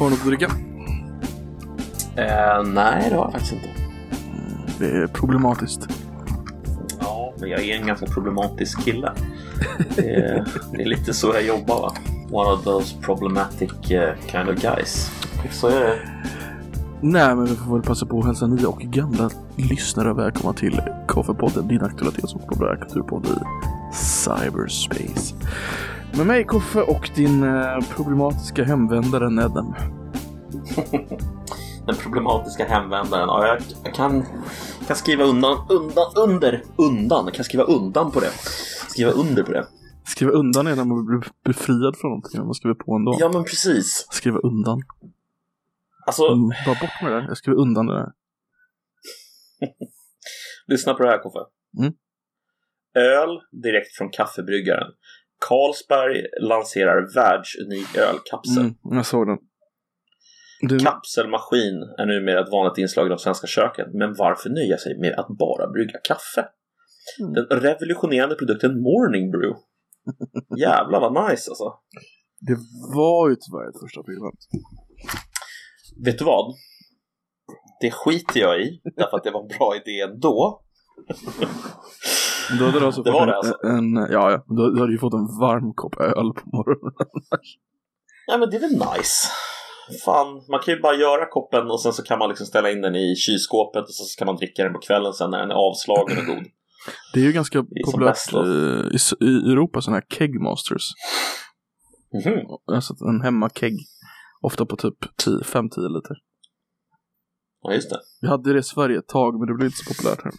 Har du något att dricka? Eh, nej, det har jag faktiskt inte. Det är problematiskt. Ja, men jag är en ganska problematisk kille. Det är, det är lite så jag jobbar va. One of those problematic eh, kind of guys. Så är det. Nej, men vi får väl passa på att hälsa nya och gamla lyssnare välkomna till Koffepodden, din aktualitets och populärkulturpodd i cyberspace. Med mig Koffe och din eh, problematiska hemvändare Nedden. Den problematiska hemvändaren. Ja, jag, jag kan, kan skriva undan, undan, under, undan. Jag kan skriva undan på det. Skriva under på det. Skriva undan är när man blir befriad från någonting, man skriver på dag. Ja, men precis. Skriva undan. Alltså, Mm, bara bort med det där. Jag skriver undan det där. lyssna på det här Koffe. Mm. Öl direkt från kaffebryggaren. Carlsberg lanserar världsunik ölkapsel. Mm, jag såg den. Du, Kapselmaskin är numera ett vanligt inslag i de svenska köken, men varför nöja sig med att bara brygga kaffe? Mm. Den revolutionerande produkten Morning Brew. Jävlar vad nice alltså. det var ju tyvärr ett första aprilskämt. Vet du vad? Det skiter jag i, därför att det var en bra idé ändå. Då hade du alltså Det fått var det en, alltså? En, ja, ja. Då, då hade du fått en varm kopp öl på morgonen. Ja men det är väl nice. Fan, man kan ju bara göra koppen och sen så kan man liksom ställa in den i kylskåpet och så kan man dricka den på kvällen sen när den är avslagen och god. Det är ju ganska är populärt i, i, Europa, sådana här kegmasters. Mhm. Alltså en hemmakegg. Ofta på typ 10 5-10 liter. Ja just det. Vi hade det i Sverige ett tag, men det blev inte så populärt här.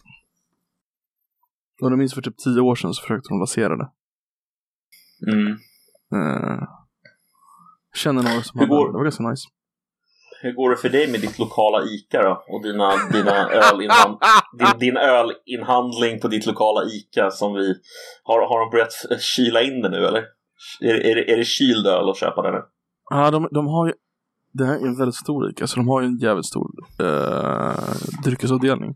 Och jag minns för typ 10 år sedan så försökte de lansera det. Mm. Jag känner några som Hur hade går- det. Det var ganska nice. Hur går det för dig med ditt lokala ICA då? Och dina, dina ölinhand, din, din ölinhandling på ditt lokala ICA som vi... Har, har de börjat kyla in det nu eller? Är, är, är det kyld öl att köpa det nu? Ja, de, de har ju... Det här är en väldigt stor ICA, så de har ju en jävligt stor eh, dryckesavdelning.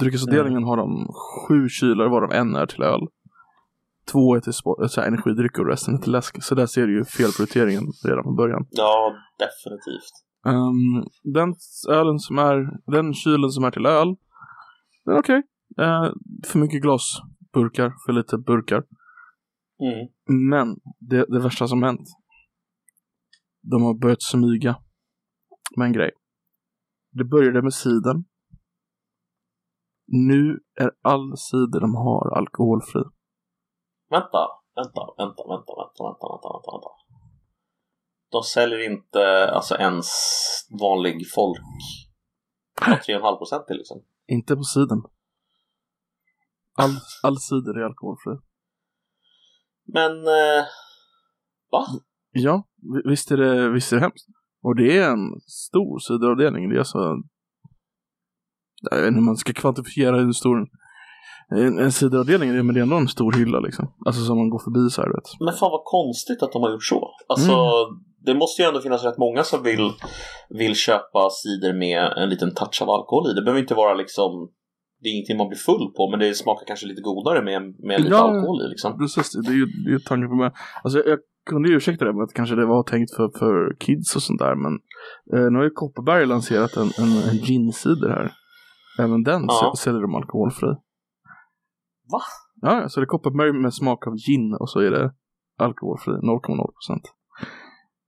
Dryckesavdelningen har de sju kylar varav en är till öl. Två är till spo- så här, energidrycker och resten är till läsk. Så där ser du ju felprioriteringen redan från början. Ja, definitivt. Um, den ölen som är, den kylen som är till öl, den är okej. Eh, för mycket glasburkar, för lite burkar. Mm. Men det, det värsta som hänt. De har börjat smyga med en grej. Det började med siden. Nu är all cider de har alkoholfri. Vänta, vänta, vänta, vänta, vänta, vänta, vänta, vänta, vänta. De säljer inte alltså ens vanlig folk Ja, 3,5 procent till liksom. Inte på siden. All, all cider är alkoholfri. Men, eh, va? Ja, vi- visst är, det, visst är det hemskt. Och det är en stor cideravdelning. Det är alltså... Jag vet inte hur man ska kvantifiera hur stor en, en cideravdelning är, men det är ändå en stor hylla liksom. Alltså som man går förbi så här, vet. Men fan vad konstigt att de har gjort så. Alltså, det måste ju ändå finnas rätt många som vill, vill köpa cider med en liten touch av alkohol i. Det behöver inte vara liksom, det är ingenting man blir full på, men det smakar kanske lite godare med, med lite Ja. alkohol i liksom. Precis, det är ju, det är ju tanken på mig. Alltså jag, kunde ju ursäkta det med att kanske det var tänkt för, för kids och sånt där, men eh, nu har ju Kopparberg lanserat en, en, en gincider här. Även den Ja. säljer de alkoholfri. Va? Ja, så det är Kopparberg med smak av gin och så är det alkoholfri, 0,0 procent.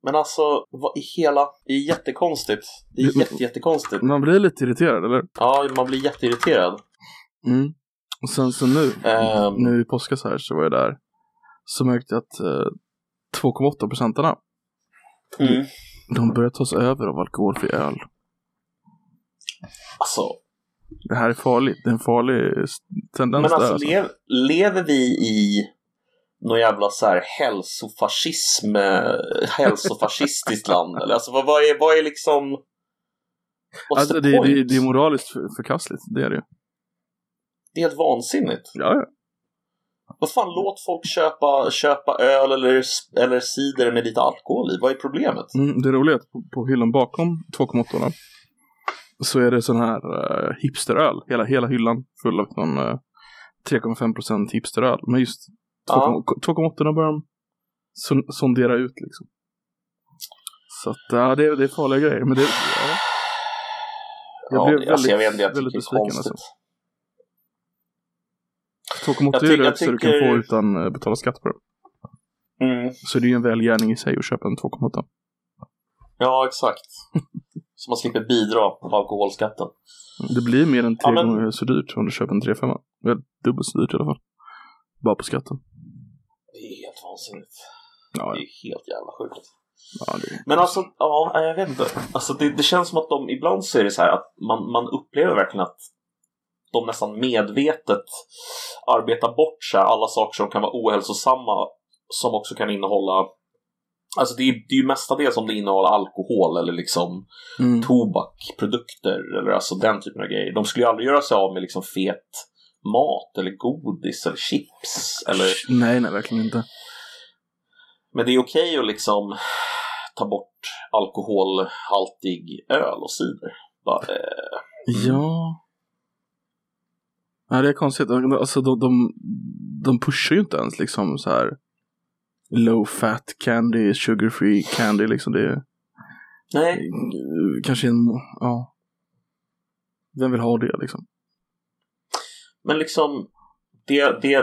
Men alltså, vad i hela... Det är jättekonstigt. Det är jätte, jättekonstigt. Man blir lite irriterad, eller? Ja, man blir jätteirriterad. Mm. Och sen så nu, Ehm, nu i påskas här så var jag där, så märkte jag att eh, 2,8 procentarna, mm. de börjar tas över av alkoholfri öl. Alltså, Det här är farligt, det är en farlig tendens men där. alltså, Alltså. lev, lever vi i någon jävla så här hälsofascism, eh, hälsofascistiskt land? Eller alltså, vad, vad, är, vad är liksom... Alltså, det, det, det är moraliskt för, förkastligt, det är det ju. Det är helt vansinnigt. Ja, ja. Vad fan, låt folk köpa, köpa öl eller, eller cider med lite alkohol i. Vad är problemet? Mm, det roliga är att på, på hyllan bakom 2,8 så är det sån här uh, hipsteröl. Hela, hela hyllan full av sån uh, 3,5% hipsteröl. Men just 2,8 Ja. börjar de son- sondera ut liksom. Så att, ja, det, är- det är farliga grejer. Men det, ja. Jag Ja, blev det- alltså, jag väldigt- vet jag väldigt tycker besviken, alltså. 2,8 Jag är det högsta du kan tycker- få utan eh, betala skatt på det. Mm. Så det är ju en välgärning i sig att köpa en 2,8. Ja, exakt. Så man slipper bidra på alkoholskatten. Det blir mer än tre Ja, men- gånger så dyrt om du köper en 3,5. Väl dubbelt så dyrt i alla fall. Bara på skatten. Det är helt vansinnigt. Ja, Det är helt jävla sjukt. ja det Men alltså, ja, jag vet inte. Alltså, det, det känns som att de, ibland så är det så här att man, man upplever verkligen att de nästan medvetet arbetar bort så här, alla saker som kan vara ohälsosamma som också kan innehålla Alltså det är, det är ju mestadels om det innehåller alkohol eller liksom mm. tobak, produkter eller alltså den typen av grejer. De skulle ju aldrig göra sig av med liksom fet mat eller godis eller chips eller Nej, nej, verkligen inte. Men det är okej att liksom ta bort alkoholhaltig öl och cider. Bara, eh, Ja. Nej, det är konstigt. Alltså, de, de, de pushar ju inte ens liksom så här low fat candy, sugar free candy liksom. Det är nej, kanske en, ja. Vem vill ha det liksom? men liksom det, det,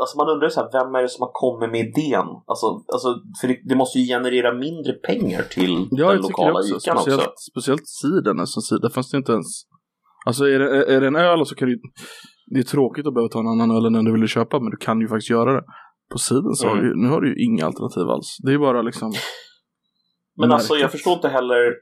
alltså man undrar så här, vem är det som har kommit med idén? Alltså, alltså för det, det måste ju generera mindre pengar till Ja, den lokala också. ikan Speciellt, också. speciellt cider nästan. Cider fanns det inte ens. Alltså är det, är det en öl så kan du Det är tråkigt att behöva ta en annan öl än den du ville köpa. Men du kan ju faktiskt göra det. På sidan så har Mm. du, nu har du ju inga alternativ alls. Det är bara liksom. Men alltså jag förstår inte heller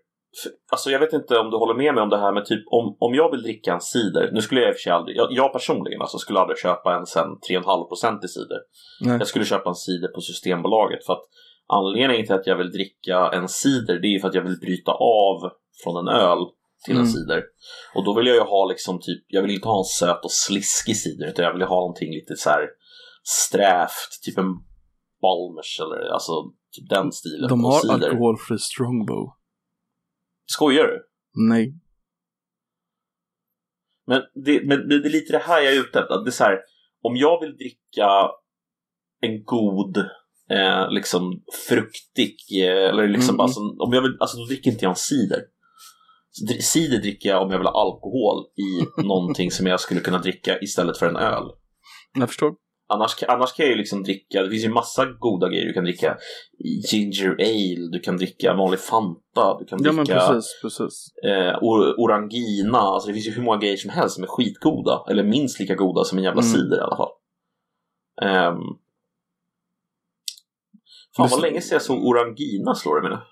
Alltså jag vet inte om du håller med mig om det här med typ om, om jag vill dricka en cider, nu skulle jag i och för sig aldrig, jag, jag personligen alltså skulle aldrig köpa en sen 3,5% i cider. Nej. Jag skulle köpa en cider på Systembolaget för att anledningen till att jag vill dricka en cider det är för att jag vill bryta av från en öl till en Mm. cider. Och då vill jag ju ha liksom typ, jag vill inte ha en söt och sliskig cider utan jag vill ha någonting lite så här strävt, typ en Balmers eller alltså typ den stilen De har cider. alkoholfri strongbow. Skojar du? Nej. Men det, men det är lite det här jag är ute efter. Det är så här, om jag vill dricka en god, eh, liksom fruktig, eh, eller liksom, Mm. alltså, om jag vill, alltså då dricker inte jag en cider. Cider dricker jag om jag vill ha alkohol i någonting som jag skulle kunna dricka istället för en öl. Jag förstår. Annars, annars kan jag ju liksom dricka, det finns ju massa goda grejer. Du kan dricka ginger ale, du kan dricka vanlig Fanta, du kan Ja men dricka precis, precis. eh, or- orangina. Alltså det finns ju hur många grejer som helst som är skitgoda. Eller minst lika goda som en jävla Mm. cider i alla fall. Um, fan vad länge sedan jag såg orangina slår det mig nu.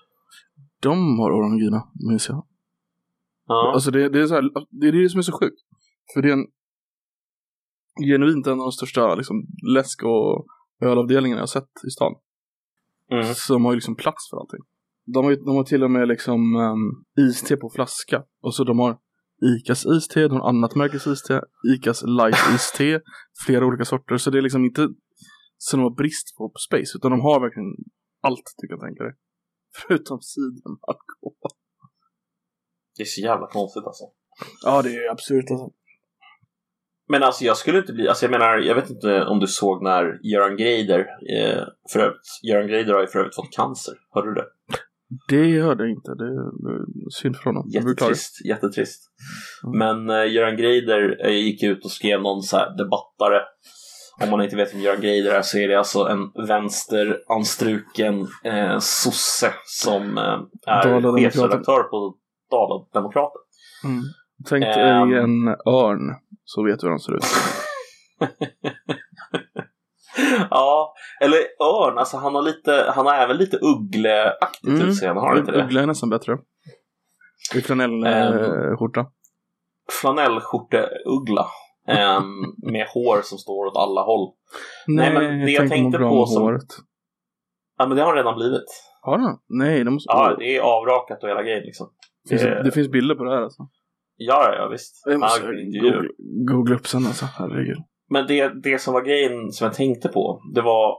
De har orangina, minns jag. Ja. Alltså det, det är så här, det är det som är så sjukt. För det är en genuint en av de största liksom, läsk och ölavdelningarna jag har sett i stan. Mm. De har ju liksom plats för allting. De har, ju- de har till och med liksom um, iste på flaska. Och så de har Icas iste, de har annat märkes iste, Icas light iste, flera olika sorter. Så det är liksom inte så de har brist på, space, utan de har verkligen allt du kan tänka dig. Förutom cider med alkohol. Det är så jävla konstigt alltså. Ja, det är absurt alltså. Men alltså jag skulle inte bli, alltså jag menar, jag vet inte om du såg när Göran Greider, eh, för övrigt, Göran Greider har ju för övrigt fått cancer. Hörde du det? Det hörde jag inte. Det är synd för honom. Jättetrist, jättetrist. Mm. Men eh, Göran Greider eh, gick ut och skrev någon så här debattare. Om man inte vet vem Göran Greider är så är det alltså en vänsteranstruken eh, sosse som eh, är chefredaktör på Dala-Demokraten. Mm. Tänk dig Ehm. en örn, så vet du hur han ser ut. ja, eller örn, alltså han har lite, han har även lite uggleaktigt Mm. utseende, har han inte det? Uggla är nästan bättre. I flanellskjorta. Flanellskjorte-uggla. ehm, med hår som står åt alla håll. Nej, men det jag tänk tänkte på som- håret. Ja, men det har redan blivit. Har han? Nej, det måste... Ja, det är avrakat och hela grejen liksom. finns, det- det finns bilder på det här alltså. Ja, ja, visst. Jag måste googla, googla upp sen alltså. Herregud. Men det, det som var grejen som jag tänkte på, det var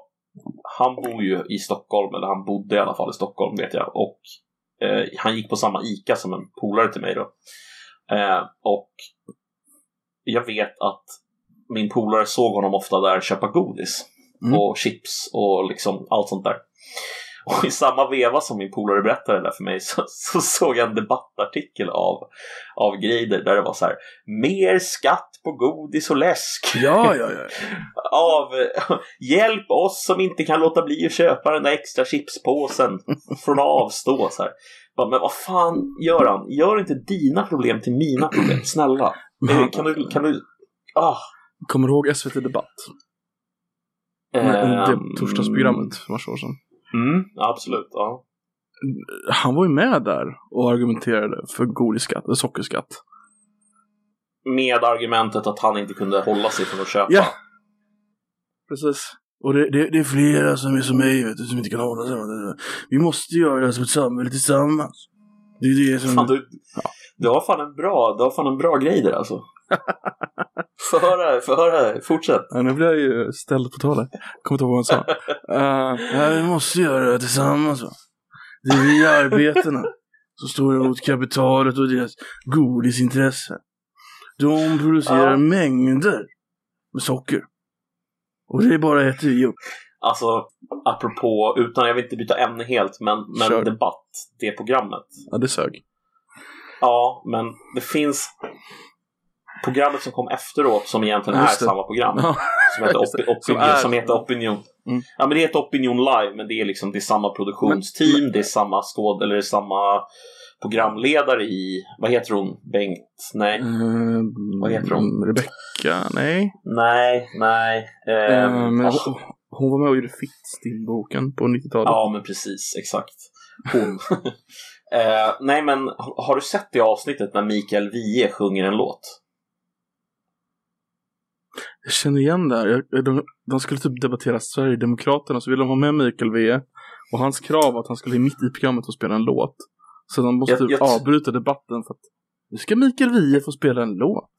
han bor ju i Stockholm, eller han bodde i alla fall i Stockholm vet jag. Och eh, han gick på samma ICA som en polare till mig då. Eh, och jag vet att min polare såg honom ofta där köpa godis Mm. och chips och liksom allt sånt där. Och i samma veva som min polare berättade det där för mig så, så såg jag en debattartikel av, av Greider där det var så här Mer skatt på godis och läsk. Ja, ja, ja. av Hjälp oss som inte kan låta bli att köpa den där extra chipspåsen från avstå. Så här. Men vad fan, Göran, gör inte dina problem till mina problem, snälla. Eh, Kan du, kan du, ah. Kommer du ihåg SVT Debatt? det Ehm, torsdagsprogrammet för massa år sedan. Mm, absolut, ja. Han var ju med där och argumenterade för godisskatt, eller sockerskatt. Med argumentet att han inte kunde hålla sig från att köpa. Ja. Precis. Och det, det, det är flera som är som mig, vet du, som inte kan hålla sig. Vi måste göra det som ett samhälle tillsammans. Det är det som... Fan, du, du har fan en bra, du har fan en bra grej där alltså. Få höra, få höra, fortsätt. Ja, nu blir jag ju ställd på talet. Kommer inte ihåg vad han sa. Uh, ja, vi måste göra det tillsammans va. Det är vi arbetarna som står emot kapitalet och deras godisintresse. De producerar Ja. mängder med socker. Och det är bara äter vi upp. Alltså, apropå, utan jag vill inte byta ämne helt, men, men Kör. debatt, det programmet. Ja, det sög. Ja, men det finns programmet som kom efteråt som egentligen är samma program. Ja. Som heter, opi- opinion, är- som heter Opinion. Mm. Ja, men det heter Opinion Live, men det är liksom det är samma produktionsteam, Men- det är samma skåd, eller det är samma programledare i, vad heter hon? Bengt? Nej, Uh, Vad heter hon? Rebecka? Nej. nej, nej. Ehm, men hon, hon var med och gjorde Fittstim-boken på 90-talet. Ja, men precis, exakt. Hon. eh, nej, men har du sett det avsnittet när Mikael Wiehe sjunger en låt? Jag känner igen det här. Jag- De, de skulle typ debattera Sverigedemokraterna så ville de ha med Mikael Wiehe. Och hans krav var att han skulle mitt i programmet få spela en låt. Så de måste Jag- typ jag- avbryta debatten för att nu ska Mikael Wiehe få spela en låt.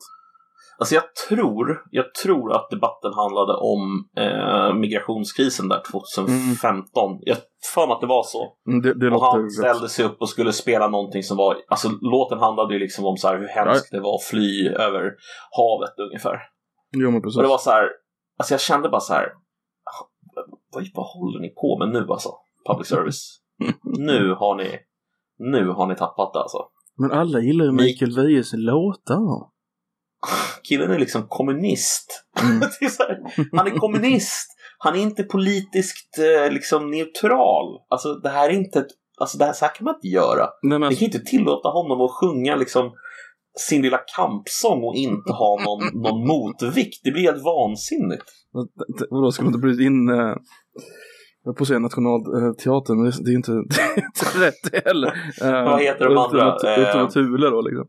Alltså jag tror, jag tror att debatten handlade om eh, migrationskrisen där 2015. Jag har för mig att det var så. Mm, Det, det Och han rätt. ställde sig upp och skulle spela någonting som var, alltså låten handlade ju liksom om så här hur hemskt det var att fly över havet ungefär. Jo men precis. Och det var så här, alltså jag kände bara så här, vad, vad håller ni på med nu alltså? Public service. nu har ni, nu har ni tappat det alltså. Men alla gillar ju Mik- Mikael Wiehes låtar. Killen är liksom kommunist. Mm. är här, han är kommunist. Han är inte politiskt eh, liksom neutral. Alltså det här är inte ett, alltså det här, så här kan man inte göra. Nej, men, Vi kan inte tillåta honom att sjunga liksom sin lilla kampsång och inte ha någon, någon motvikt. Det blir helt vansinnigt. vadå, ska man inte bryta in eh, jag på att säga Nationalteatern, men det, är inte, det är inte rätt heller. Eh, Vad heter de andra? Ultima, Eh, Thule då liksom.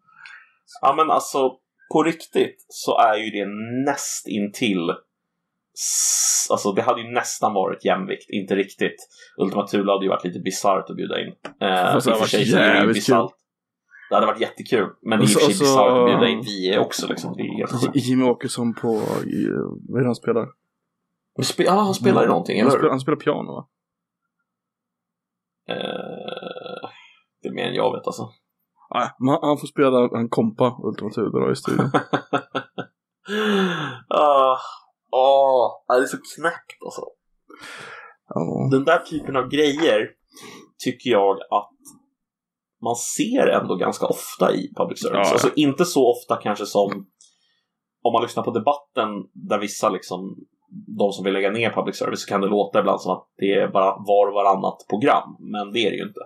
Ja men alltså på riktigt så är ju det näst intill Alltså det hade ju nästan varit jämvikt, inte riktigt. Ultima Thule hade ju varit lite bisarrt att bjuda in. Eh, Fast det hade varit ju jävligt bisarrt. Det hade varit jättekul. Men det är i och för sig bisarrt att bjuda in vi också liksom. Det är helt. Jimmy Åkesson på, i- vad är det han spelar? Men spe- Ja, han spelar ju någonting, han eller spelar, hur? han spelar piano va? Eh, det är mer än jag vet alltså. Nej, men han, han får spela en kompa Ultima Thule då i studion. Ah, Åh, det är så knäppt alltså. Ja. den där typen av grejer tycker jag att man ser ändå ganska ofta i public service. Ja, ja. Alltså inte så ofta kanske som om man lyssnar på debatten där vissa liksom de som vill lägga ner public service så kan det låta ibland som att det är bara var och varannat program. Men det är det ju inte.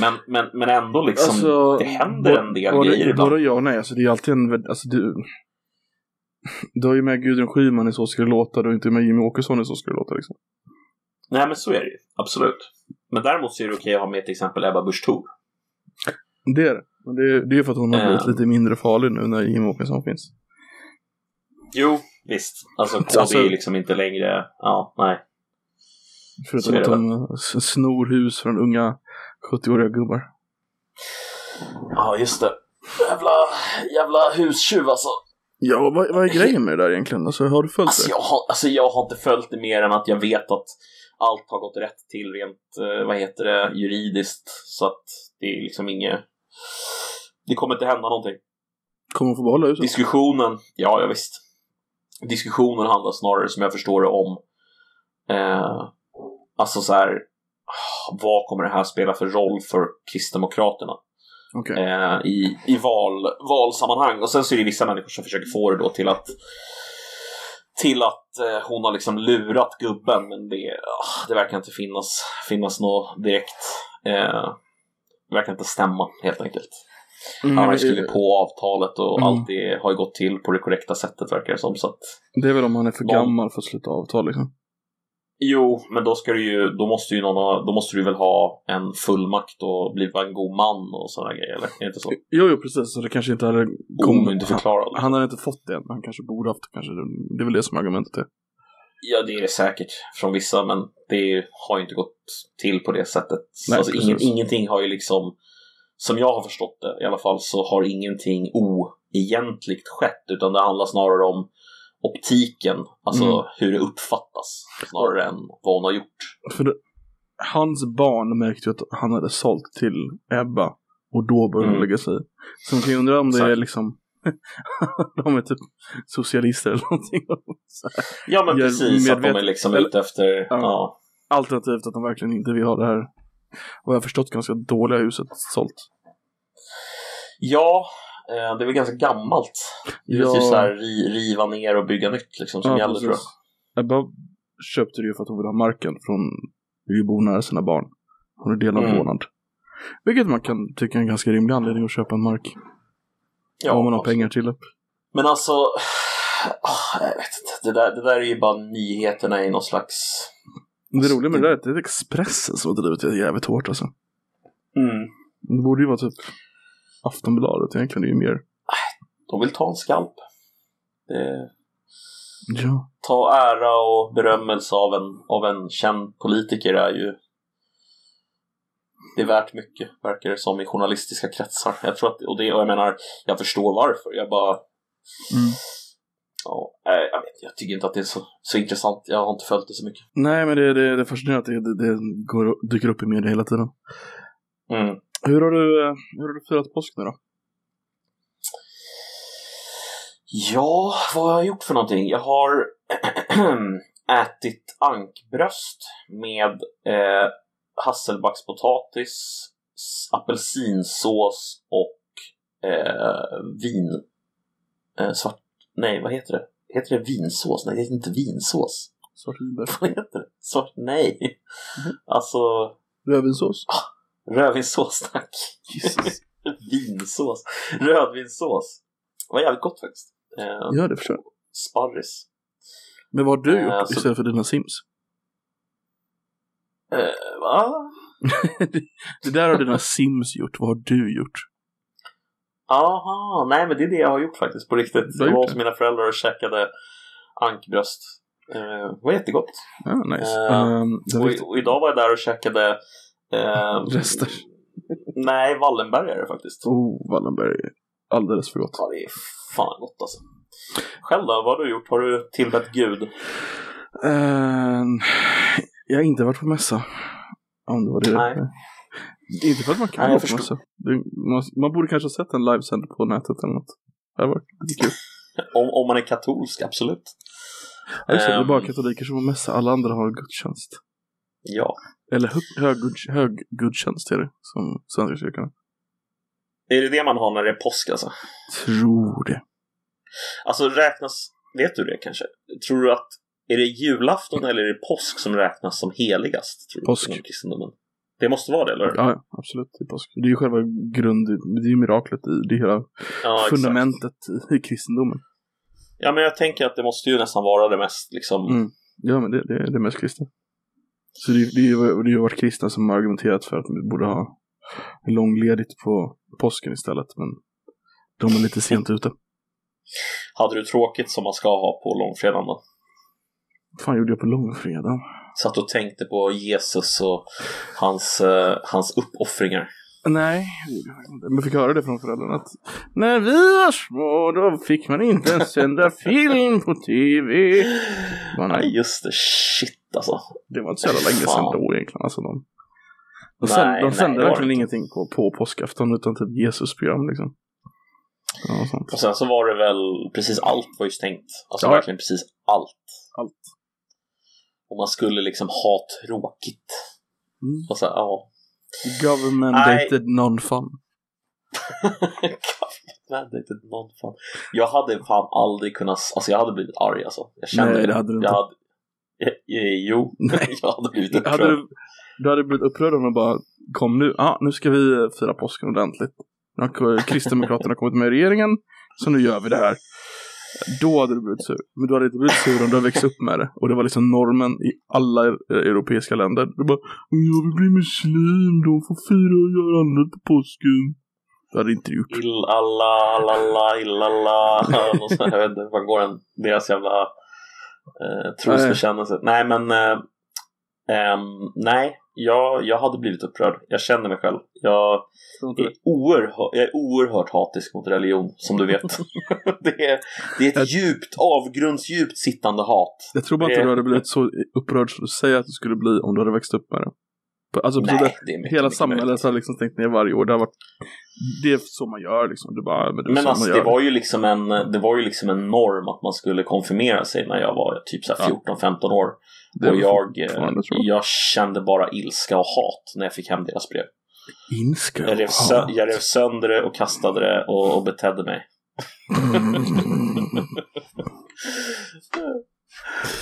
Men, men, men ändå liksom, Alltså, det händer en del både, grejer ibland. Både ja och nej, alltså det är alltid en, alltså du, du har ju med Gudrun Schyman i Så ska det låta, du har inte med Jimmy Åkesson i Så ska det låta liksom. Nej men så är det ju, absolut. Men däremot så är det okej att ha med till exempel Ebba Busch Thor. Det är det. Men det är, det är för att hon har blivit Ehm. lite mindre farlig nu när Jimmy Åkesson finns. Jo, visst. Alltså KD Alltså- är liksom inte längre, ja, nej. Förutom är att de s- snor hus från unga 70-åriga gubbar. Ja, just det. Jävla, jävla hustjuv alltså. Ja, vad, vad är grejen med det där egentligen? Alltså, har du följt Alltså det? jag, har, alltså jag har inte följt det mer än att jag vet att allt har gått rätt till rent, eh, vad heter det, juridiskt. Så att det är liksom inget... Det kommer inte hända någonting. Kommer hon få behålla huset? Diskussionen, ja, ja visst. Diskussionen handlar snarare, som jag förstår det, om eh, alltså så här vad kommer det här spela för roll för Kristdemokraterna Okej. eh, i, i val, valsammanhang. Och sen så är det vissa människor som försöker få det då till att till att eh, hon har liksom lurat gubben men det, ah, det verkar inte finnas, finnas något direkt eh, verkar inte stämma helt enkelt. Mm, Han har ju skrivit på avtalet och Mm. allt det har ju gått till på det korrekta sättet verkar det som. Så att, Det är väl om han är för Någon- gammal för att sluta avtal liksom. jo, men då ska du ju, då måste ju någon ha, då måste du väl ha en fullmakt och bli en god man och sådana grejer, eller? Är det inte så? Jo, jo, precis. Så det kanske inte hade kommit. Omyndigförklarad. Han, han hade inte fått det än, men han kanske borde haft det. Kanske. Det är väl det som är argumentet är. Ja, det är det säkert från vissa, men det har ju inte gått till på det sättet. Nej, alltså, ingen, ingenting har ju liksom, som jag har förstått det i alla fall, så har ingenting oegentligt skett, utan det handlar snarare om optiken, alltså Mm. hur det uppfattas, snarare än vad hon har gjort. För det, hans barn märkte ju att han hade sålt till Ebba. Och då började de Mm. lägga sig. Så man kan ju undra om det är Exakt. liksom de är typ socialister eller någonting. Ja, men precis, att de är medvet- liksom ute efter, Ja. ja. Alternativt att de verkligen inte vill ha det här, vad jag har förstått, ganska dåliga huset sålt. Ja, eh, det är väl ganska gammalt. Det är Ja. typ så här ri, riva ner och bygga nytt liksom som gäller tror jag. Ebba köpte det ju för att hon ville ha marken från vill ju bo nära sina barn. Hon är delad Mm. vårdnad. Vilket man kan tycka är en ganska rimlig anledning att köpa en mark. Om man har pengar till det. Men alltså, ah, jag vet inte. Det där, det där är ju bara nyheterna i någon slags... Det roliga med det där är att det är Expressen som har drivit det jävligt hårt alltså. Mm. Det borde ju vara typ Aftonbladet egentligen, det är ju mer. De vill ta en skalp. Det, Ja. ta ära och berömmelse av en, av en känd politiker är ju det är värt mycket, verkar det som i journalistiska kretsar. Jag tror att, och, det, och jag menar, jag förstår varför. Jag bara, Mm. ja, nej, jag vet, jag tycker inte att det är så, så intressant. Jag har inte följt det så mycket. Nej, men det, det, det är fascinerande att det, det, det går, dyker upp i media hela tiden. Mm. Hur har du, eh, hur har du firat påsk nu då? Ja, vad har jag gjort för någonting? Jag har ätit ankbröst med eh, hasselbackspotatis, apelsinsås och eh, vin. Eh, svart... Nej, vad heter det? Heter det vinsås? Nej, det heter inte vinsås. Svartvinbär. Vad heter det? Svart... Nej. Mhm. Alltså, Rödvinssås? rödvinssås, tack. Vinsås. Rödvinssås. Det var jävligt gott faktiskt. Eh, Ja, det förstår jag. Sparris. Men vad har du Eh, gjort så- istället för dina Sims? Eh, va? det där har dina Sims gjort, vad har du gjort? Aha, nej men det är det jag har gjort faktiskt på riktigt. Jag var hos mina föräldrar och käkade ankbröst. Eh, det var jättegott. Ja, nice. Det var Och, och idag var jag där och käkade eh, Rester. Nej, Wallenbergare faktiskt. Oh, Wallenberg. Alldeles för gott. Ja, det är fan gott alltså. Själv då, vad har du gjort? Har du tillbett Gud? Ehm, jag har inte varit på mässa. Om det var det. Nej. Inte för att man kan Nej, vara på mässa. Man, man borde kanske ha sett en livesänd på nätet eller något. Det hade varit kul. Om, om man är katolsk, absolut. Ja, just det, det är bara Ehm. katoliker som har mässa. Alla andra har gudstjänst. Ja. Eller hög, hög, är det. Som Svenska kyrkan. Är det det man har när det är påsk alltså? Tror det. Alltså räknas, vet du det kanske? Tror du att, är det julafton eller är det påsk som räknas som heligast? Tror Påsk. kristendomen? Det måste vara det, eller hur? Ja, absolut. Det är, påsk. det är ju själva grund, det är ju miraklet i det hela Ja, fundamentet i, kristendomen. Ja, men jag tänker att det måste ju nästan vara det mest liksom. Mm. Ja, men det, det är det mest kristna. Så det, det, är ju- det har varit kristna som har argumenterat för att vi borde ha långledigt på påsken istället. Men de är lite sent ute. Hade du tråkigt som man ska ha på långfredagen då? Vad fan gjorde jag på långfredag? Satt och tänkte på Jesus och hans, eh, hans uppoffringar. Nej, men fick höra det från föräldrarna att när vi var små då fick man inte ens sända film på tv. Bara, Nej, nej, just det. Shit alltså. det var inte så jävla länge sedan då egentligen. Alltså, de de, Nej, sänd, de nej, sände var verkligen ingenting på, på påskafton utan typ Jesus-program liksom. Ja. Och sen så var det väl precis allt var ju stängt. Alltså Ja. verkligen precis allt. Allt. Och man skulle liksom ha tråkigt. Mm. Och så, ja. Government-dated non-fun. Mandated non-fun. Jag hade fan aldrig kunnat, alltså jag hade blivit arg alltså. Jag kände Nej, det hade du inte. Jag hade, jo, jag hade blivit upprörd. Hade du, du hade blivit upprörd om de bara kom nu, ja nu ska vi eh, fira påsken ordentligt. Nu har Kristdemokraterna kommit med i regeringen, så nu gör vi det här. Då hade du blivit sur. Men du hade inte blivit sur om du hade växt upp med det. Och det var liksom normen i alla eh, europeiska länder. Du bara, jag vill bli muslim, de får fira och göra annat på påsken. Det hade inte gjort. Illalla, lalla, illalla. Och så, jag vet inte, vad går en, deras jävla eh, trosbekännelse. Nej, men eh, ehm, nej, jag, jag hade blivit upprörd. Jag känner mig själv. Jag är, oerhört, jag är oerhört hatisk mot religion, som du vet. det, är, det är ett Jag- djupt, avgrundsdjupt sittande hat. Jag tror bara inte Det- du hade blivit så upprörd som du säger att du skulle bli om du hade växt upp med det. Alltså, på så Nej, det är mycket, hela mycket samhället möjligt. har liksom stängt ner varje år. Det, har varit, det är så man gör liksom. Du bara, men det Men så alltså det var ju liksom en, det var ju liksom en norm att man skulle konfirmera sig när jag var typ så här Ja. 14-15 år. Det och jag, eh, jag. jag kände bara ilska och hat när jag fick hem deras brev. Inska. Jag rev, sö- jag rev sönder det och kastade det och, och betedde mig.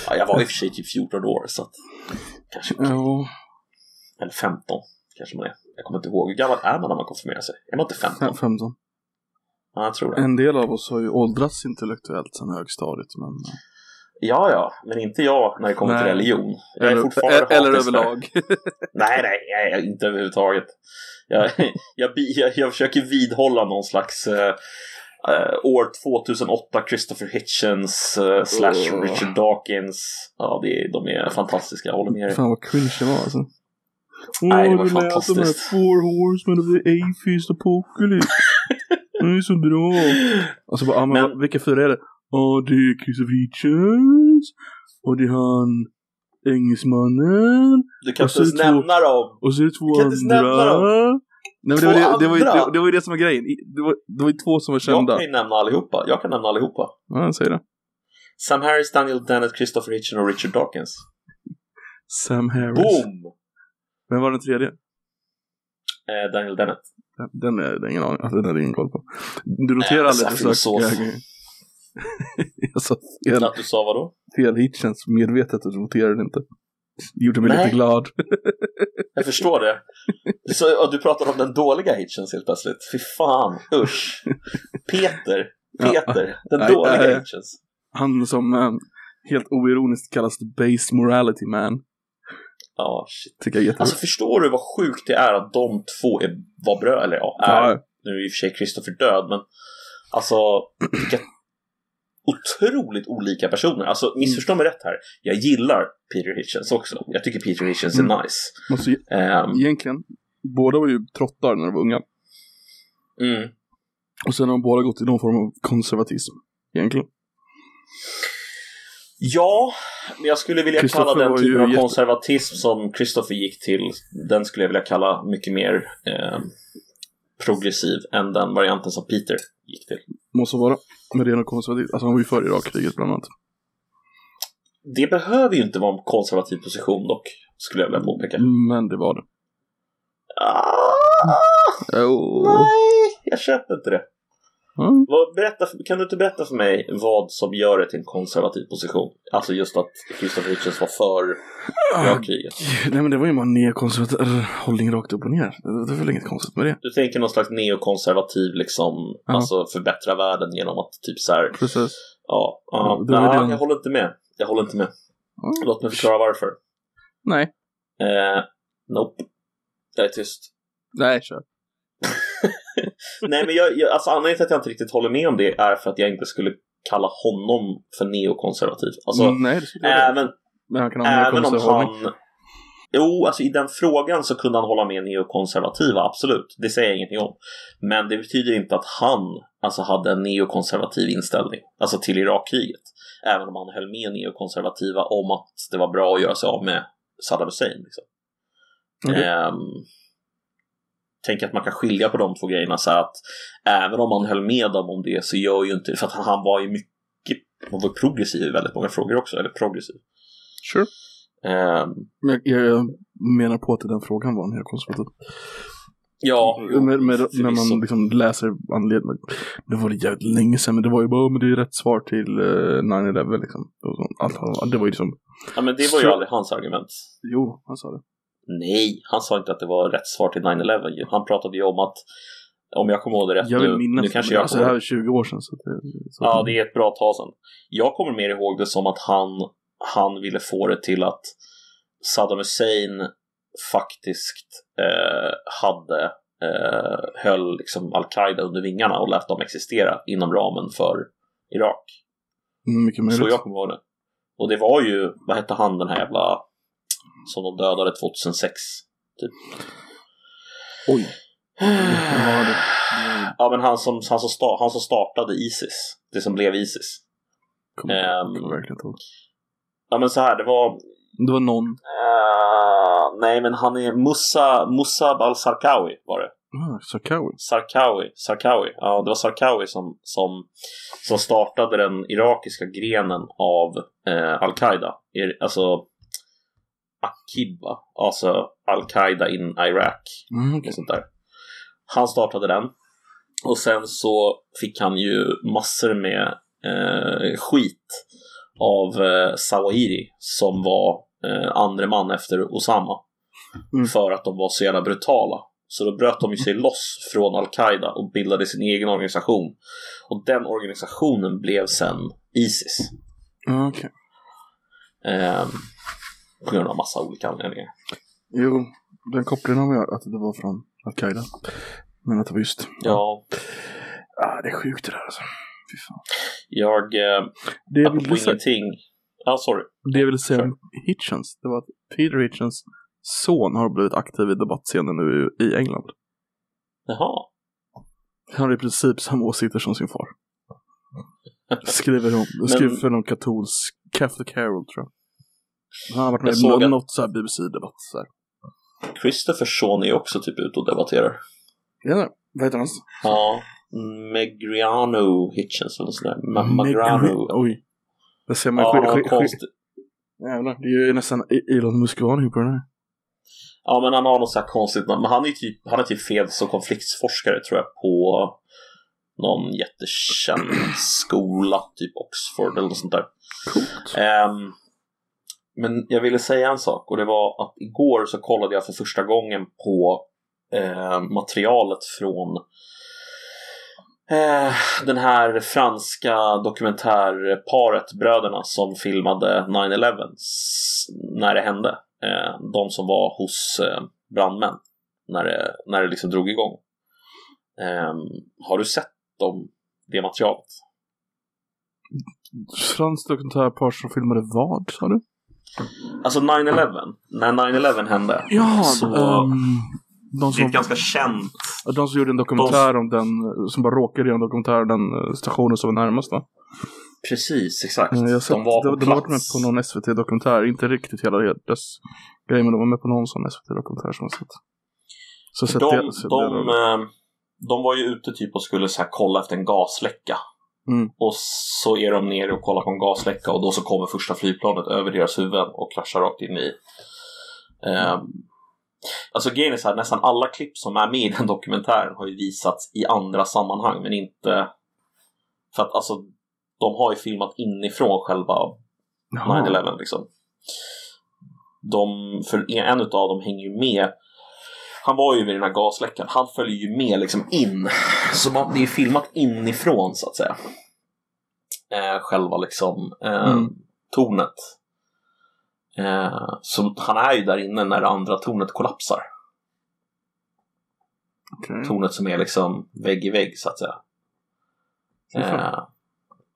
Ja, jag var i och för sig typ 14 år så att kanske, Ja, eller 15 kanske man är. Jag kommer inte ihåg. Hur gammal är man när man konfirmerar sig? Är man inte 15? 15. Ja, jag tror det. En del av oss har ju åldrats intellektuellt sedan högstadiet. Men... Ja, ja, men inte jag när det kommer till Nej. religion. Jag är Eller, fortfarande e- eller överlag. Nej, nej, nej, inte överhuvudtaget. Jag, jag, jag, jag försöker vidhålla någon slags eh, eh, år 2008 Christopher Hitchens eh, slash Oh. Richard Dawkins. Ja, det, är- de är fantastiska, jag håller med dig. Fan vad cringe det var alltså. Nej, det var fantastiskt. den här Four Horsemen of the Atheist Apocalypse. Det är så bra. Och så bara, ah, men, Men- vilka fyra är det? Ja, det är Christopher Hitchens. Och det är han engelsmannen. Du kan inte ens nämna dem! Och så är det två andra. Nej, det, var det, det, var ju, det, det var ju det som var grejen. Det var, det var ju två som var Jag kända. kan ju nämna allihopa. Jag kan nämna allihopa. Ja, jag säger det. Sam Harris, Daniel Dennett, Christopher Hitchen och Richard Dawkins. Sam Harris. Boom! Vem var den tredje? Eh, Daniel Dennett. Den är det är ingen aning. Alltså, den hade ingen koll på. Du noterar Nej, aldrig så att du grejer. Jag sa fel, Att du sa vadå? fel Hitchens medvetet det inte. Det gjorde mig Nej. lite glad. Jag förstår det. Så, och du pratar om den dåliga Hitchens helt plötsligt. Fy fan, usch. Peter, Peter, den Nej, dåliga nej. Hitchens. Han som eh, helt oironiskt kallas the base morality man. Ja, shit. Tycker jag är. Alltså förstår du vad sjukt det är att de två är, var bröder? Eller ja, är. ja, Nu är i och för sig Christopher död, men alltså vilka otroligt olika personer. Alltså missförstå mig rätt här. Jag gillar Peter Hitchens också. Jag tycker Peter Hitchens är Mm. nice. ju, Ehm, egentligen, båda var ju trottar när de var unga. mm. Och sen har de båda gått i någon form av konservatism. Egentligen. Ja, men jag skulle vilja kalla den typen av jätte- konservatism som Christopher gick till, den skulle jag vilja kalla mycket mer eh, progressiv än den varianten som Peter gick till. Måste vara. Men det är nog konservativt. Alltså han var ju för Irakkriget bland annat. Det behöver ju inte vara en konservativ position dock, skulle jag vilja påpeka. Men det var det. Ah, Oh. nej, jag köper inte det. Mm. Vad, berätta, kan du inte berätta för mig vad som gör det till en konservativ position? Alltså just att Christopher Hitchens var för Irakkriget. Nej men det var ju bara en neokonservativ hållning rakt upp och ner. Det, är väl inget konstigt med det. Du tänker någon slags neokonservativ liksom, Ja. alltså förbättra världen genom att typ så här, Precis. ja, ja, Ja, det var nej, den- jag håller inte med. Jag håller inte med. Ja. Låt mig förklara varför. Nej. Eh, nope. Jag är tyst. Nej, kör. Nej men jag, jag, alltså anledningen till att jag inte riktigt håller med om det är för att jag inte skulle kalla honom för neokonservativ. Alltså, Mm, Nej, det även, Men han kan ha en även om han... Jo, alltså i den frågan så kunde han hålla med neokonservativa, absolut. Det säger jag ingenting om. Men det betyder inte att han alltså, hade en neokonservativ inställning, alltså till Irakkriget. Även om han höll med neokonservativa om att det var bra att göra sig av med Saddam Hussein. Liksom. Okej. Ehm, tänk att man kan skilja på de två grejerna så att även om man höll med dem om det så gör ju inte för att han, var ju mycket, han var progressiv i väldigt många frågor också, eller progressiv. Sure. Men jag, jag menar på att den frågan var en helt konservativ. ja, jo, med, med, när man liksom läser anledningen. Det var det jävligt länge sedan, men det var ju bara, men det är rätt svar till uh, 9-11 liksom. Allt, det var ju liksom, ja, men det var ju aldrig hans argument. jo, han sa det. Nej, han sa inte att det var rätt svar till 9-11. ju. Han pratade ju om att, om jag kommer ihåg det rätt Jag vill minnas nu kanske jag alltså, det kommer här är 20 år sedan. Så det, så Ja, det är ett bra tag sedan. Jag kommer mer ihåg det som att han, han ville få det till att Saddam Hussein faktiskt eh, hade eh, höll liksom Al-Qaida under vingarna och lät dem existera inom ramen för Irak. Mm, mycket möjligt. Så jag kommer ihåg det. Och det var ju, vad hette han den här jävla som de dödade 2006? Typ. Oj. Ja, men han som, han, som sta, han som startade Isis. Det som blev Isis. kommer Ehm. kommer verkligen ihåg. Ja men så här, det var Det var någon, Eh, nej, men han är Musa, Musab al-Sarkawi var det. ah, Sarkawi. Sarkawi, Sarkawi. Ja, det var Sarkawi som, som, som startade den irakiska grenen av eh, al-Qaida. Alltså Akiba, alltså al-Qaida in Iraq. Mm, och okej. sånt där. Han startade den. Och sen så fick han ju massor med eh, skit av eh, Sawahiri som var eh, andre man efter Osama. Mm. För att de var så jävla brutala. Så då bröt de ju sig loss från Al-Qaida och bildade sin egen organisation. Och den organisationen blev sen Isis. Ah, okej. Eh, på grund av massa olika anledningar. Jo, den kopplingen har jag att det var från Al-Qaida. Men att det var just, Ja, ah, det är sjukt det där alltså. Fy fan. jag... Eh, Det jag ville säga, ingenting... Ja, sorry. det jag ville säga om Hitchens, det var att Peter Hitchens son har blivit aktiv i debattscenen nu i England. Jaha. Han har i princip samma åsikter som sin far. Skriver, om, skriver för någon katolsk Catholic Herald tror jag. Han har varit med i att- något så här BBC-debatt. Så här. Christophers son är också typ ute och debatterar. Ja, vad heter hans? Ja. Megriano Hitchens eller sådär. Ma- Magrano. Oj. Det ser man Ja, han konst... Jävlar, det är ju nästan E- Elon Musk-varning på den här. ja, men han har något så här konstigt namn. Men han är typ, han är typ freds och konfliktforskare tror jag på någon jättekänd skola, typ Oxford eller något sånt där. Coolt. Ehm, men jag ville säga en sak och det var att igår så kollade jag för första gången på eh, materialet från eh, den här franska dokumentärparet, bröderna som filmade 9-11 när det hände. Eh, de som var hos eh, brandmän när det, när det liksom drog igång. Ehm, har du sett dem, det materialet? Fransk dokumentärpar som filmade vad, sa du? Alltså 9-11, när 9-11 hände. Ja, så, ehm, de, det är som, ett ganska känt. de som gjorde en dokumentär om den, som bara råkade göra en dokumentär om den eh, stationen som var närmast va? Precis, exakt. Eh, Jag har sett, de var på de, de har varit med plats. på någon SVT-dokumentär, inte riktigt hela dess grej, men de var med på någon sån SVT-dokumentär som jag sett. Så sett de, det, de, det då. eh, de var ju ute typ och skulle så här kolla efter en gasläcka. Mm. Och så är de nere och kollar på en gasläcka och då så kommer första flygplanet över deras huvuden och kraschar rakt in i... Eh, alltså grejen är så här, nästan alla klipp som är med i den dokumentären har ju visats i andra sammanhang men inte... För att alltså, de har ju filmat inifrån själva Jaha. 9-11 liksom. De, för en utav dem hänger ju med. Han var ju vid den här gasläckan. Han följer ju med liksom in. Så man, det är filmat inifrån så att säga. Eh, själva liksom eh, Mm. tornet. Eh, så han är ju där inne när det andra tornet kollapsar. Okej. Tornet som är liksom vägg i vägg så att säga. Eh,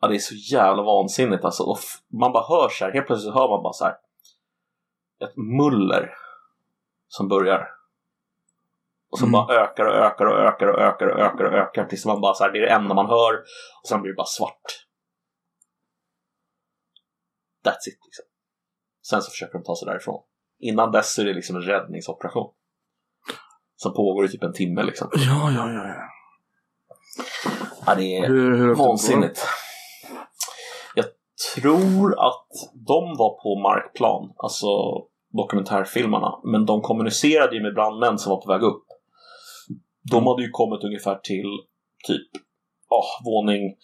ja, det är så jävla vansinnigt alltså. Och man bara hör så här, helt plötsligt hör man bara så här ett muller som börjar. Och så Mm. bara ökar och ökar och ökar och ökar och ökar och ökar tills man bara så här, det är det enda man hör och sen blir det bara svart. That's it liksom. Sen så försöker de ta sig därifrån. Innan dess är det liksom en räddningsoperation. Som pågår i typ en timme liksom. Ja, ja, ja. ja. Ja, det är Hur, hur vansinnigt. Jag tror att de var på markplan, alltså dokumentärfilmarna, men de kommunicerade ju med brandmän som var på väg upp. De hade ju kommit ungefär till typ oh, våning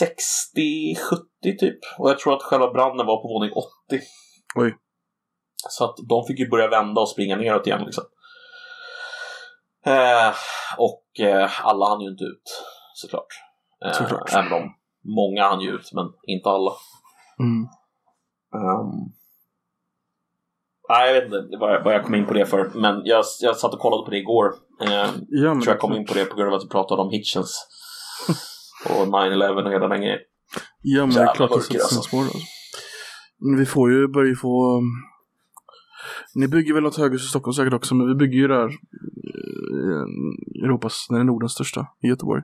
60-70 typ. Och jag tror att själva branden var på våning 80. Oj. Så att de fick ju börja vända och springa neråt igen liksom. Eh, och eh, alla hann ju inte ut såklart. Eh, Såklart. Även om många hann ju ut, men inte alla. Mm. Um, nej, jag vet inte vad jag, vad jag kom in på det för, men jag, jag satt och kollade på det igår. Eh, Ja, tror jag kom in på det på grund av att vi pratade om Hitchens och 9-11 och hela den grejen. Ja, men det är klart att mörker, sätter sina alltså. spår. Alltså. Vi får ju, börjar ju få... um, Ni bygger väl något höghus i Stockholm säkert också, men vi bygger ju där eh, Europas, den är Nordens största, i Göteborg.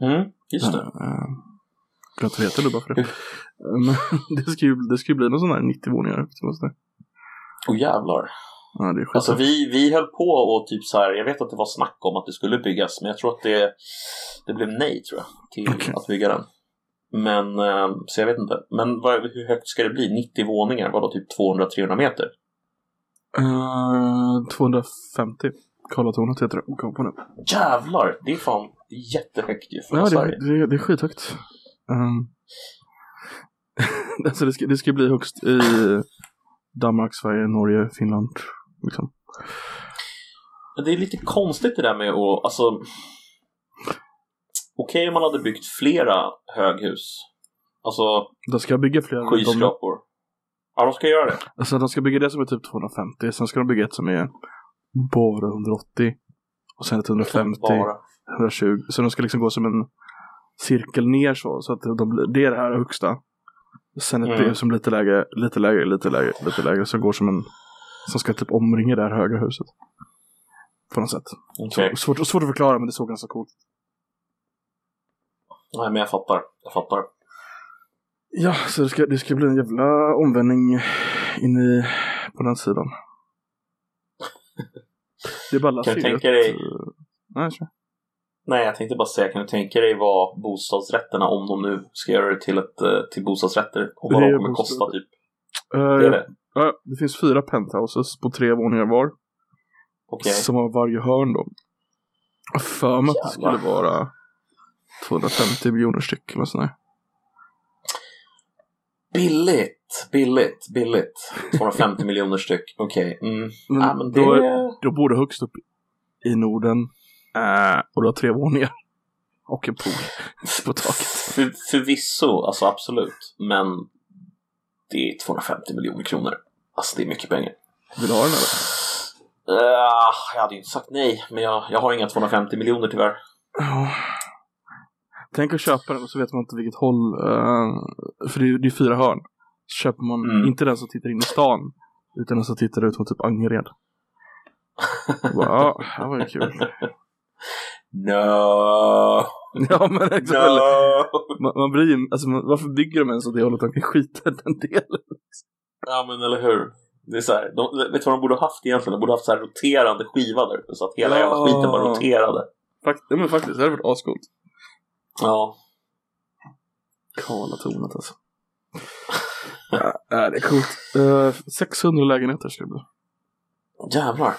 Mm, just det. Uh, glömt vad det heter nu bara för det. Men det ska ju, det ska ju bli någon sån här 90 våningar. Åh jävlar. Ja, det är. Alltså vi, vi höll på och typ så här, jag vet att det var snack om att det skulle byggas, men jag tror att det, det blev nej tror jag, till Okej. att bygga den. Men, eh, så jag vet inte. Men vad, hur högt ska det bli? 90 våningar? Vadå, typ 200-300 meter? Eh, 250. Karlatornet heter det. Kom på nu. Jävlar! Det är fan det är jättehögt ju för Ja, Sverige. det, det, det är skithögt. Um, alltså det ska, det ska bli högst i Danmark, Sverige, Norge, Finland. Liksom. Det är lite konstigt det där med att, alltså... Okej om man hade byggt flera höghus. Alltså De ska bygga fler. De, skyskrapor. Ja, de ska göra det. alltså de ska bygga det som är typ 250. Sen ska de bygga ett som är bara 180. Och sen ett 150. Bara. 120. Så de ska liksom gå som en cirkel ner så. Så att de, det är det här högsta. Sen ett Mm. brev som lite lägre, lite lägre, lite lägre, lite lägre. Som går som en, som ska typ omringa det här höga huset. På något sätt. Okej. Så, svårt, svårt att förklara men det såg ganska coolt. Nej, men jag fattar. Jag fattar. Ja, så det ska, det ska bli en jävla omvändning in i, på den sidan. Det är bara Kan du tänka dig- Nej, kör. Nej, jag tänkte bara säga, kan du tänka dig vad bostadsrätterna, om de nu ska göra det till, ett, eh, till bostadsrätter, och vad Det de kommer bostadsrätter. kosta typ? Eh, Det det? ja, det finns fyra penthouses på tre våningar var. Okej. Som har varje hörn då. För mig att det skulle vara 250 miljoner styck eller sådär. Billigt, billigt, billigt. 250 miljoner styck. Okej. Mm. Men men det... då, då bor du högst upp i Norden. Eh, och du har tre våningar. Och en pool på taket. För, förvisso, alltså absolut. Men det är 250 miljoner kronor. Alltså det är mycket pengar. Vill du ha den eller? Uh, jag hade ju inte sagt nej, men jag, jag har inga 250 miljoner tyvärr. Ja. Tänk att köpa den och så vet man inte vilket håll. eh, för det är, är fyra hörn. Så köper man Mm. inte den som tittar in i stan. Utan den som tittar ut mot typ Angered. Ja, det var ju kul. No, ja men exakt. no. Man, man ju, alltså man, varför bygger de ens åt det hållet? De kan skita i den delen. Ja men eller hur. Det är så här, de, vet du vad de borde ha haft egentligen? De borde ha haft så här roterande skiva där uppe så att hela Ja. jävla skiten bara roterade. Fakt, ja, men faktiskt, det hade varit ascoolt. Ja. Karlatornet alltså. ja, ja, det är coolt. Eh, 600 lägenheter ska det bli. Jävlar.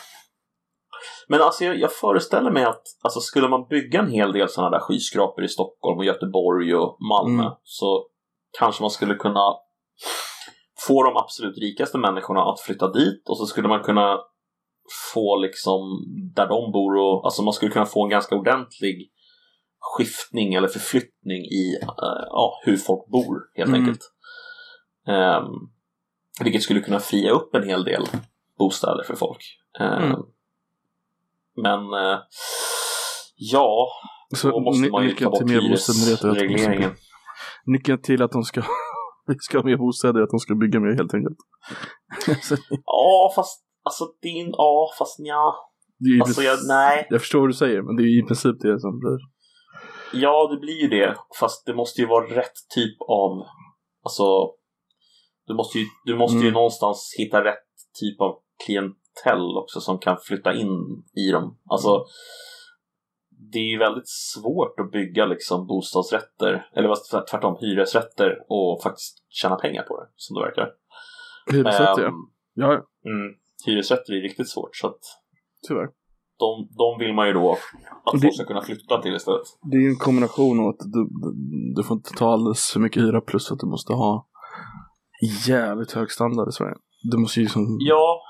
Men alltså jag, jag föreställer mig att alltså, skulle man bygga en hel del sådana där skyskrapor i Stockholm och Göteborg och Malmö Mm. så kanske man skulle kunna få de absolut rikaste människorna att flytta dit och så skulle man kunna få liksom där de bor och alltså man skulle kunna få en ganska ordentlig skiftning eller förflyttning i eh, ja, hur folk bor helt Mm. enkelt. Ehm, vilket skulle kunna fria upp en hel del bostäder för folk. Ehm, Mm. Men eh, ja, Så då måste man ju ta bort hyresregleringen. Nyckeln till att de ska, vi ska ha mer bostäder är att de ska bygga mer helt enkelt. Ja, fast alltså din, ja, fast ja. ju Alltså jag, nej. jag förstår vad du säger, men det är ju i princip det som blir. Ja, det blir ju det. Fast det måste ju vara rätt typ av... Alltså... Du måste ju, du måste ju Mm. någonstans hitta rätt typ av klientell också som kan flytta in i dem. Alltså... det är ju väldigt svårt att bygga liksom bostadsrätter, eller tvärtom hyresrätter och faktiskt tjäna pengar på det, som det verkar. Hyresrätter. Ehm, ja. mm, hyresrätter är riktigt svårt, så att Tyvärr. de, de vill man ju då att folk ska kunna flytta till istället. Det är ju en kombination av att du, du, du får inte ta alldeles för mycket hyra plus att du måste ha jävligt hög standard i Sverige. Du måste ju liksom Ja,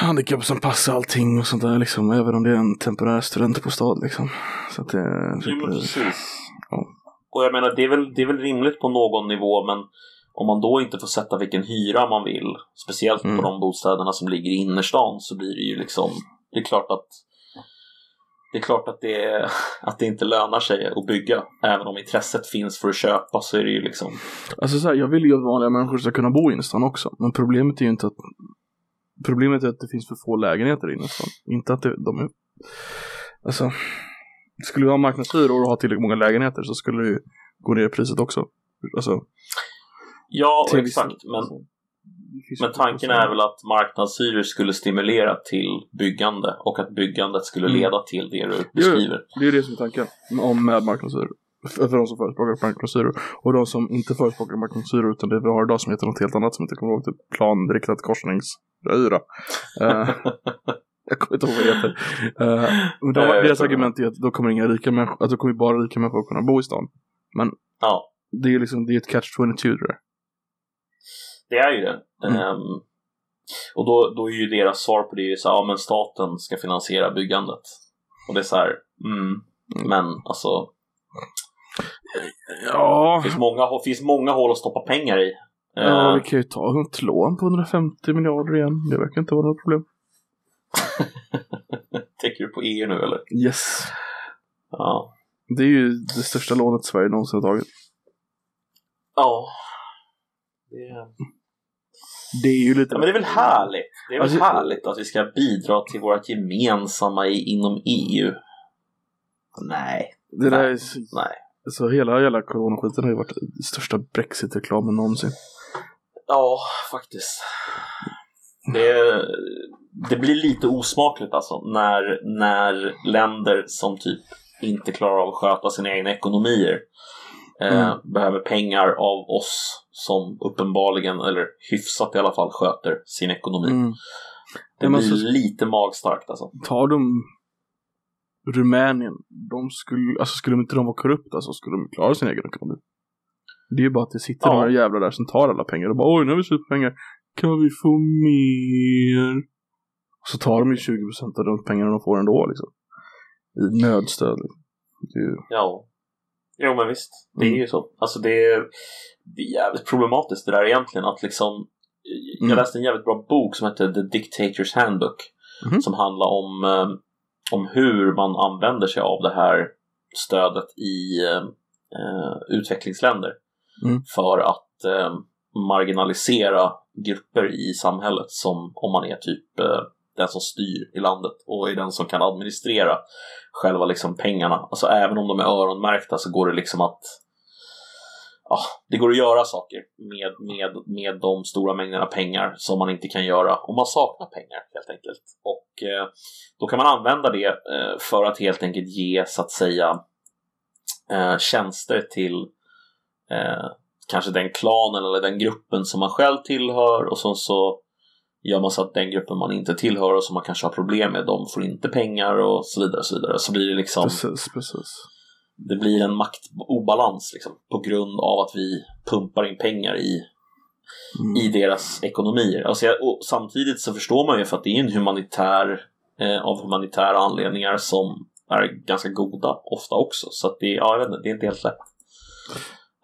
handikappanpassa allting och sånt där liksom. Även om det är en temporär studentbostad liksom. Så att det jo, men precis. Ja. Och jag menar, det är, väl, det är väl rimligt på någon nivå, men om man då inte får sätta vilken hyra man vill, speciellt Mm. på de bostäderna som ligger i innerstan, så blir det ju liksom, det är klart att det är klart att det, att det inte lönar sig att bygga. Även om intresset finns för att köpa så är det ju liksom... Alltså så här, jag vill ju att vanliga människor ska kunna bo i innerstan också. Men problemet är ju inte att Problemet är att det finns för få lägenheter i innerstan. Inte att det, de är Alltså Skulle vi ha marknadshyror och ha tillräckligt många lägenheter så skulle det gå ner i priset också. Alltså Ja, till viss- exakt. Men, alltså, men tanken är väl att marknadshyror skulle stimulera till byggande och att byggandet skulle Mm. leda till det du beskriver. Det är det som är tanken. Om med marknadshyror. För för de som förespråkar marknadshyror. Och de som inte förespråkar marknadshyror utan det vi har idag som heter något helt annat som inte kommer ihåg. Typ planriktat korsningshyra. Eh, jag kommer inte ihåg vad det heter. Eh, men de, Nej, deras argument är att då kommer inga rika människor, att då kommer bara rika människor kunna bo i stan. Ja, Det är liksom, det är ett catch 22 det där. det är ju det. Mm. Ehm, och då, då är ju deras svar på det ju så här, ja men staten ska finansiera byggandet. Och det är så här, mm, men alltså, Ja, det finns många, finns många hål att stoppa pengar i. ja, Ehm, vi kan ju ta ett lån på 150 miljarder igen. Det verkar inte vara något problem. Tänker du på EU nu eller? Yes. Ja. Det är ju det största lånet Sverige någonsin har tagit. Ja. Det, Det är ju lite... ja men det är väl härligt. Det är väl Alltså- härligt att vi ska bidra till vårt gemensamma i, inom EU. Nej, Det där är... nej. Så hela jävla coronaskiten har ju varit största Brexit-reklamen någonsin. Ja, faktiskt. Det, det blir lite osmakligt alltså när, när länder som typ inte klarar av att sköta sina egna ekonomier eh, Mm. behöver pengar av oss som uppenbarligen, eller hyfsat i alla fall, sköter sin ekonomi. Mm. Det blir alltså- lite magstarkt alltså. Tar de Rumänien, de skulle, alltså skulle inte de vara korrupta så skulle de klara sin egen ekonomi. Det är ju bara att det sitter Ja. några jävlar där som tar alla pengar och bara oj nu har vi slut pengar. Kan vi få mer? Och så tar de ju 20% av de pengarna de får ändå liksom. I nödstöd. Liksom. Ju, Ja. Jo men visst, det är Mm. ju så. Alltså det är, det är jävligt problematiskt det där egentligen att liksom Jag Mm. läste en jävligt bra bok som heter The Dictators Handbook Mhm. som handlar om, eh, om hur man använder sig av det här stödet i eh, utvecklingsländer Mm. för att eh, marginalisera grupper i samhället som om man är typ eh, den som styr i landet och är den som kan administrera själva liksom pengarna. Alltså även om de är öronmärkta så går det liksom att ja, det går att göra saker med, med, med de stora mängderna pengar som man inte kan göra om man saknar pengar helt enkelt. Och eh, då kan man använda det eh, för att helt enkelt ge så att säga eh, tjänster till eh, kanske den klanen eller den gruppen som man själv tillhör och sen så gör man så att den gruppen man inte tillhör och som man kanske har problem med, de får inte pengar och så vidare. Och så, vidare. så blir det liksom precis, precis det blir en maktobalans liksom, på grund av att vi pumpar in pengar i, Mm. i deras ekonomier. Alltså, och samtidigt så förstår man ju för att det är en humanitär eh, av humanitära anledningar som är ganska goda ofta också. Så att det, ja, jag vet inte, det är inte helt lätt.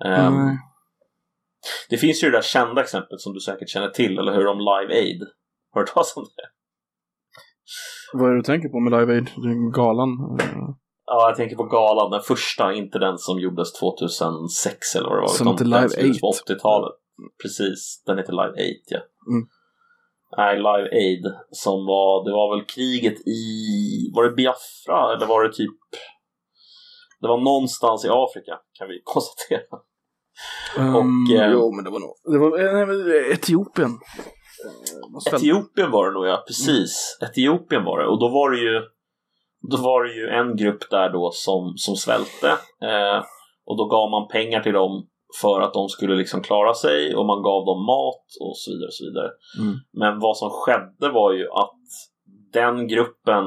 Ehm, Nej. det finns ju det där kända exemplet som du säkert känner till, eller hur? Om Live Aid. Har du hört talas om det? Vad är det du tänker på med Live Aid? Galan? Eh, Ja, jag tänker på galan, den första, inte den som gjordes 2006 eller vad det var. Som heter Live som gjordes på 8. 80-talet. Precis, den heter Live 8 ja. Mm. Nej, Live Aid som var, det var väl kriget i, var det Biafra eller var det typ det var någonstans i Afrika kan vi konstatera. Um, eh, jo, men det var nog... Det var eh, nej, men Etiopien. Eh, man svält- Etiopien var det nog ja, precis. Etiopien var det och då var det ju då var det ju en grupp där då som, som svälte eh, och då gav man pengar till dem för att de skulle liksom klara sig och man gav dem mat och så vidare. Och så vidare. Mm. Men vad som skedde var ju att den gruppen,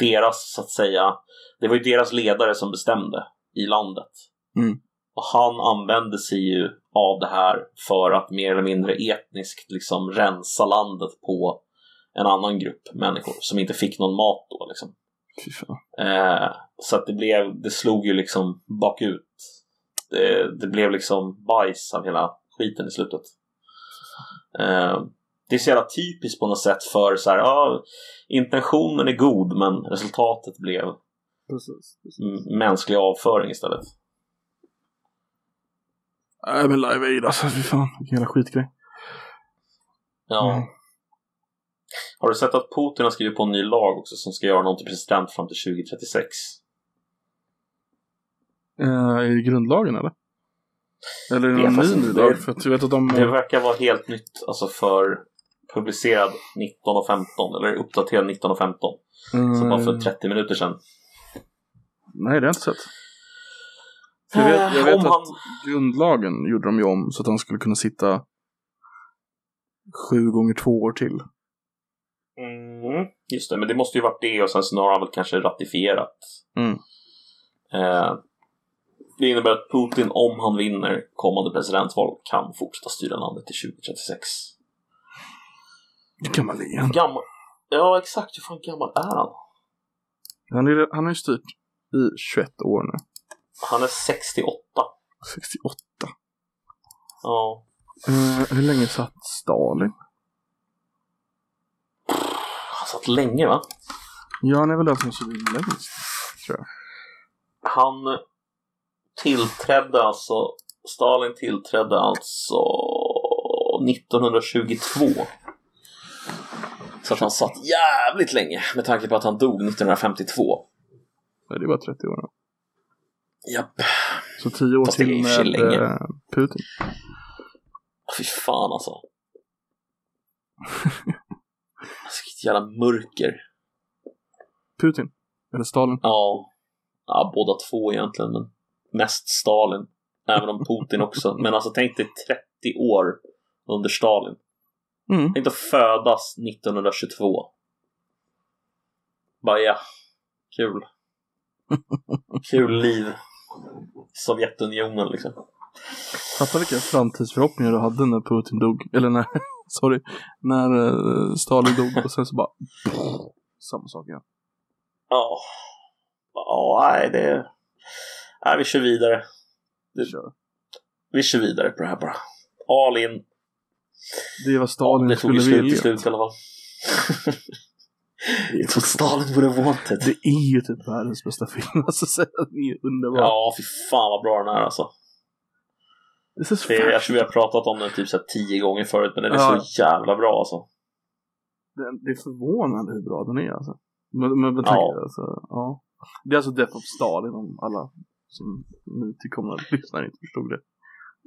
deras så att säga, det var ju deras ledare som bestämde i landet. Mm. Och han använde sig ju av det här för att mer eller mindre etniskt liksom rensa landet på en annan grupp människor som inte fick någon mat då liksom. Fy. Eh, så att det blev, det slog ju liksom bakut. Det, det blev liksom bajs av hela skiten i slutet. Eh, det är så jävla typiskt på något sätt för så här, ja, intentionen är god men resultatet blev Precis. precis. mänsklig avföring istället. Nej men Live Aid alltså, fy fan. Vilken jävla skitgrej. Ja. Mm. Har du sett att Putin har skrivit på en ny lag också som ska göra någon till president fram till 2036? Eh, I grundlagen eller? Eller är det någon ny inte- lag? För att vet att de... Det verkar vara helt nytt, alltså för publicerad 19.15 eller uppdaterad 19.15. Så bara för Mm. 30 minuter sedan. Nej, det har jag inte sett. Jag vet, jag vet att han- grundlagen gjorde de ju om så att han skulle kunna sitta sju gånger två år till. Mm, just det, men det måste ju varit det och sen så har han väl kanske ratifierat. Mm. Eh, det innebär att Putin, om han vinner kommande presidentval, kan fortsätta styra landet till 2036. Det kan man igen. Gammal. Ja, exakt. Hur fan gammal är han? Han, är, han har ju styrt i 21 år nu. Han är 68. 68. Ja. Eh, hur länge satt Stalin? Satt länge, va? Ja, han är väl den som suttit längst. Tror jag. Han tillträdde alltså, Stalin tillträdde alltså 1922. Så att han satt jävligt länge med tanke på att han dog 1952. Nej, det var 30 år. Japp. Så 10 år Fast till med länge. eh, Putin. Fy fan alltså. Jävla mörker. Putin? Eller Stalin? Ja. ja, båda två egentligen, men mest Stalin. Även om Putin också. Men alltså tänk dig 30 år under Stalin. Mm. Tänk att födas 1922. Bara ja, kul. Kul liv. Sovjetunionen liksom. Fatta vilka framtidsförhoppningar du hade när Putin dog. Eller när, sorry, när eh, Stalin dog och sen så bara samma sak igen. Ja. Ja, nej det... Nej, vi kör vidare. Vi kör. Vi kör vidare på det här bara. All in. Det är vad Stalin det tog ju skulle slut vilja. slut i alla fall. It's what Stalin would have wanted. Det är ju typ världens bästa film. Alltså, så den är ju underbar. Ja, fy fan vad bra den är alltså. Det är jag tror vi har pratat om den typ så tio gånger förut, men den är Ja. så jävla bra alltså. Det, det är förvånande hur bra den är alltså. Men, men tanke, Ja. alltså, ja. Det är alltså Death of Stalin om alla som nytillkomna lyssnare inte förstod det.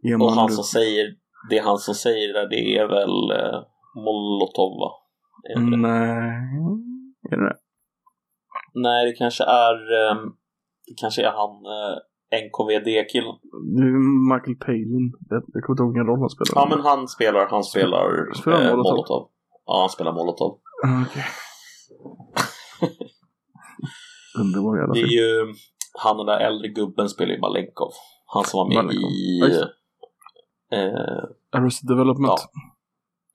Är Och han nu- som säger, det han som säger det, det är väl eh, Molotov va? Nej, är det det? Nej, det kanske är, ehm, det kanske är han eh, NKVD-killen. Det är Michael Palin. Jag, jag kommer inte ihåg vilken roll han spelar. Ja, men han spelar, han spelar, Spelar eh, Molotov? Molotov. Ja, han spelar Molotov. Ah, Okej. Underbar jävla Det är film. ju, han den där äldre gubben spelar ju Malenkov. Han som var med Malenkov. i... Eh, Arrested Development. ja.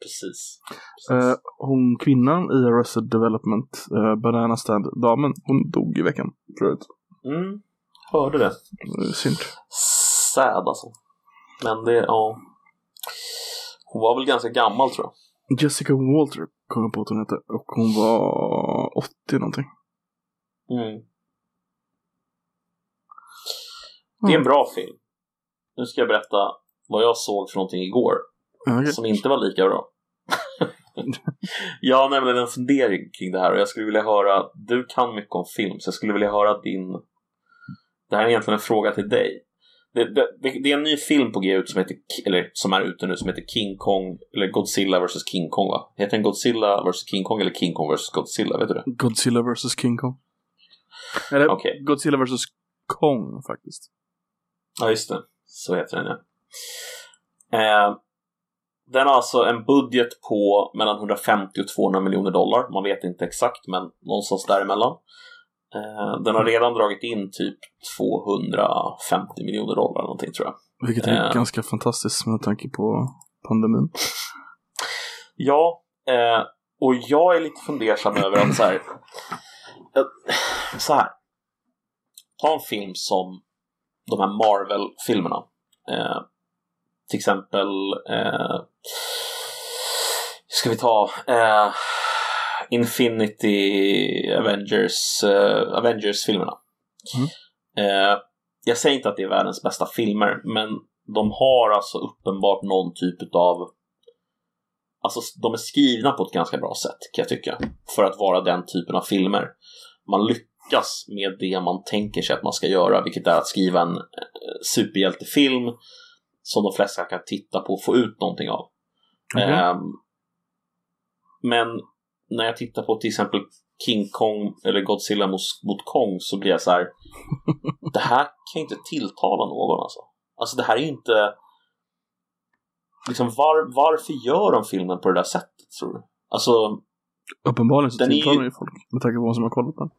precis. precis. Eh, hon kvinnan i Arrested Development, uh, Banana Stand-damen, hon dog i veckan. Förut. Mm, hörde det. Synd. Sad alltså. Men det, ja. Hon var väl ganska gammal tror jag. Jessica Walter kom jag på att hon hette. Och hon var 80 någonting. Mm. Det är en bra film. Nu ska jag berätta vad jag såg för någonting igår okej. som inte var lika bra. jag har nämligen en fundering kring det här och jag skulle vilja höra, du kan mycket om film så jag skulle vilja höra din Det här är egentligen en fråga till dig. Det, det, det, är en ny film på G ut som heter, eller som är ute nu som heter King Kong, eller Godzilla vs King Kong va? Heter den Godzilla vs King Kong eller King Kong vs Godzilla, vet du det? Godzilla vs King Kong. Eller Okej. Godzilla vs Kong faktiskt. Ja, just det. Så heter den, ja. Eh, den har alltså en budget på mellan 150 och 200 miljoner dollar. Man vet inte exakt, men någonstans däremellan. Eh, den har redan dragit in typ 250 miljoner dollar någonting tror jag. Vilket är Eh. ganska fantastiskt med tanke på pandemin. Ja, eh, och jag är lite fundersam över att så här, eh, så här. Ta en film som de här Marvel-filmerna. Eh, till exempel eh, ska vi ta Infinity Avengers, eh, Avengers-filmerna. Mm. Eh, jag säger inte att det är världens bästa filmer, men de har alltså uppenbart någon typ av Alltså de är skrivna på ett ganska bra sätt kan jag tycka. För att vara den typen av filmer. Man lyckas med det man tänker sig att man ska göra, vilket är att skriva en eh, superhjältefilm som de flesta kan titta på och få ut någonting av. Okej. Ehm, men när jag tittar på till exempel King Kong eller Godzilla mot, mot Kong så blir jag så här. det här kan inte tilltala någon alltså. Alltså det här är ju inte liksom var, varför gör de filmen på det där sättet tror du? Alltså Uppenbarligen så tilltalar ju folk med tanke på vad som har kollat på den.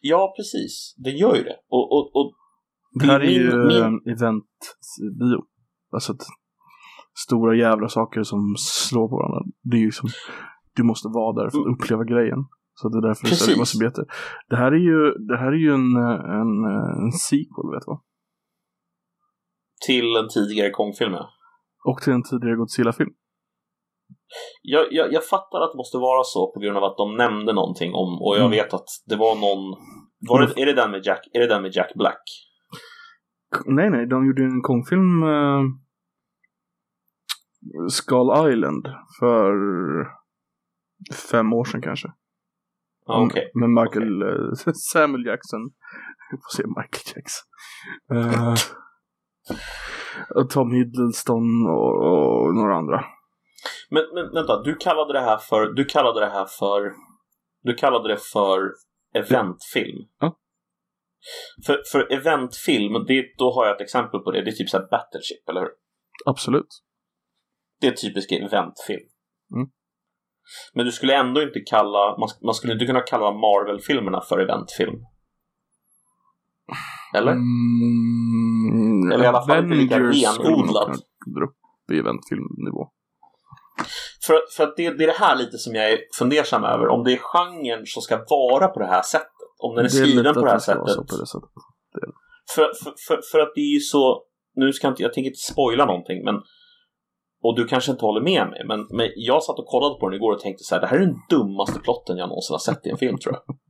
ja precis, den gör ju det. Och, och, och Det här är min- ju min- en event-bio. Alltså att stora jävla saker som slår på varandra. Det är ju som, du måste vara där för att uppleva grejen. Så det är därför det Precis. säljer massa biljetter. Det här är ju, det här är ju en, en, en sequel, vet du vad? till en tidigare Kong-film ja. Och till en tidigare Godzilla-film. jag, jag, jag fattar att det måste vara så på grund av att de nämnde någonting om, och jag Mm. vet att det var någon var det, är, det den med Jack, är det den med Jack Black? Nej, nej, de gjorde en Kong-film uh, Skull Island för fem år sedan kanske. Ja, Okej. Med Michael, eh, Samuel Jackson. Jag får säga Michael Jackson. Och Tom Hiddleston och, och några andra. Men, men vänta, du kallade det här för, du kallade det här för, du kallade det för eventfilm. Ja. För, för eventfilm, det, då har jag ett exempel på det. Det är typ såhär Battleship, eller hur? Absolut. Det är typisk eventfilm. Mm. Men du skulle ändå inte kalla, man, man skulle inte kunna kalla Marvel-filmerna för eventfilm. Eller? Mm, Eller i alla fall inte lika renodlat. i eventfilmnivå. För, för att det, det är det här lite som jag är fundersam över. Om det är genren som ska vara på det här sättet. Om den är, Det är skriven på det här det sättet. på det sättet. För, för, för, för att det är ju så, nu ska jag inte, jag tänker inte spoila någonting, men och du kanske inte håller med mig, men, men jag satt och kollade på den igår och tänkte så här, det här är den dummaste plotten jag någonsin har sett i en film tror jag.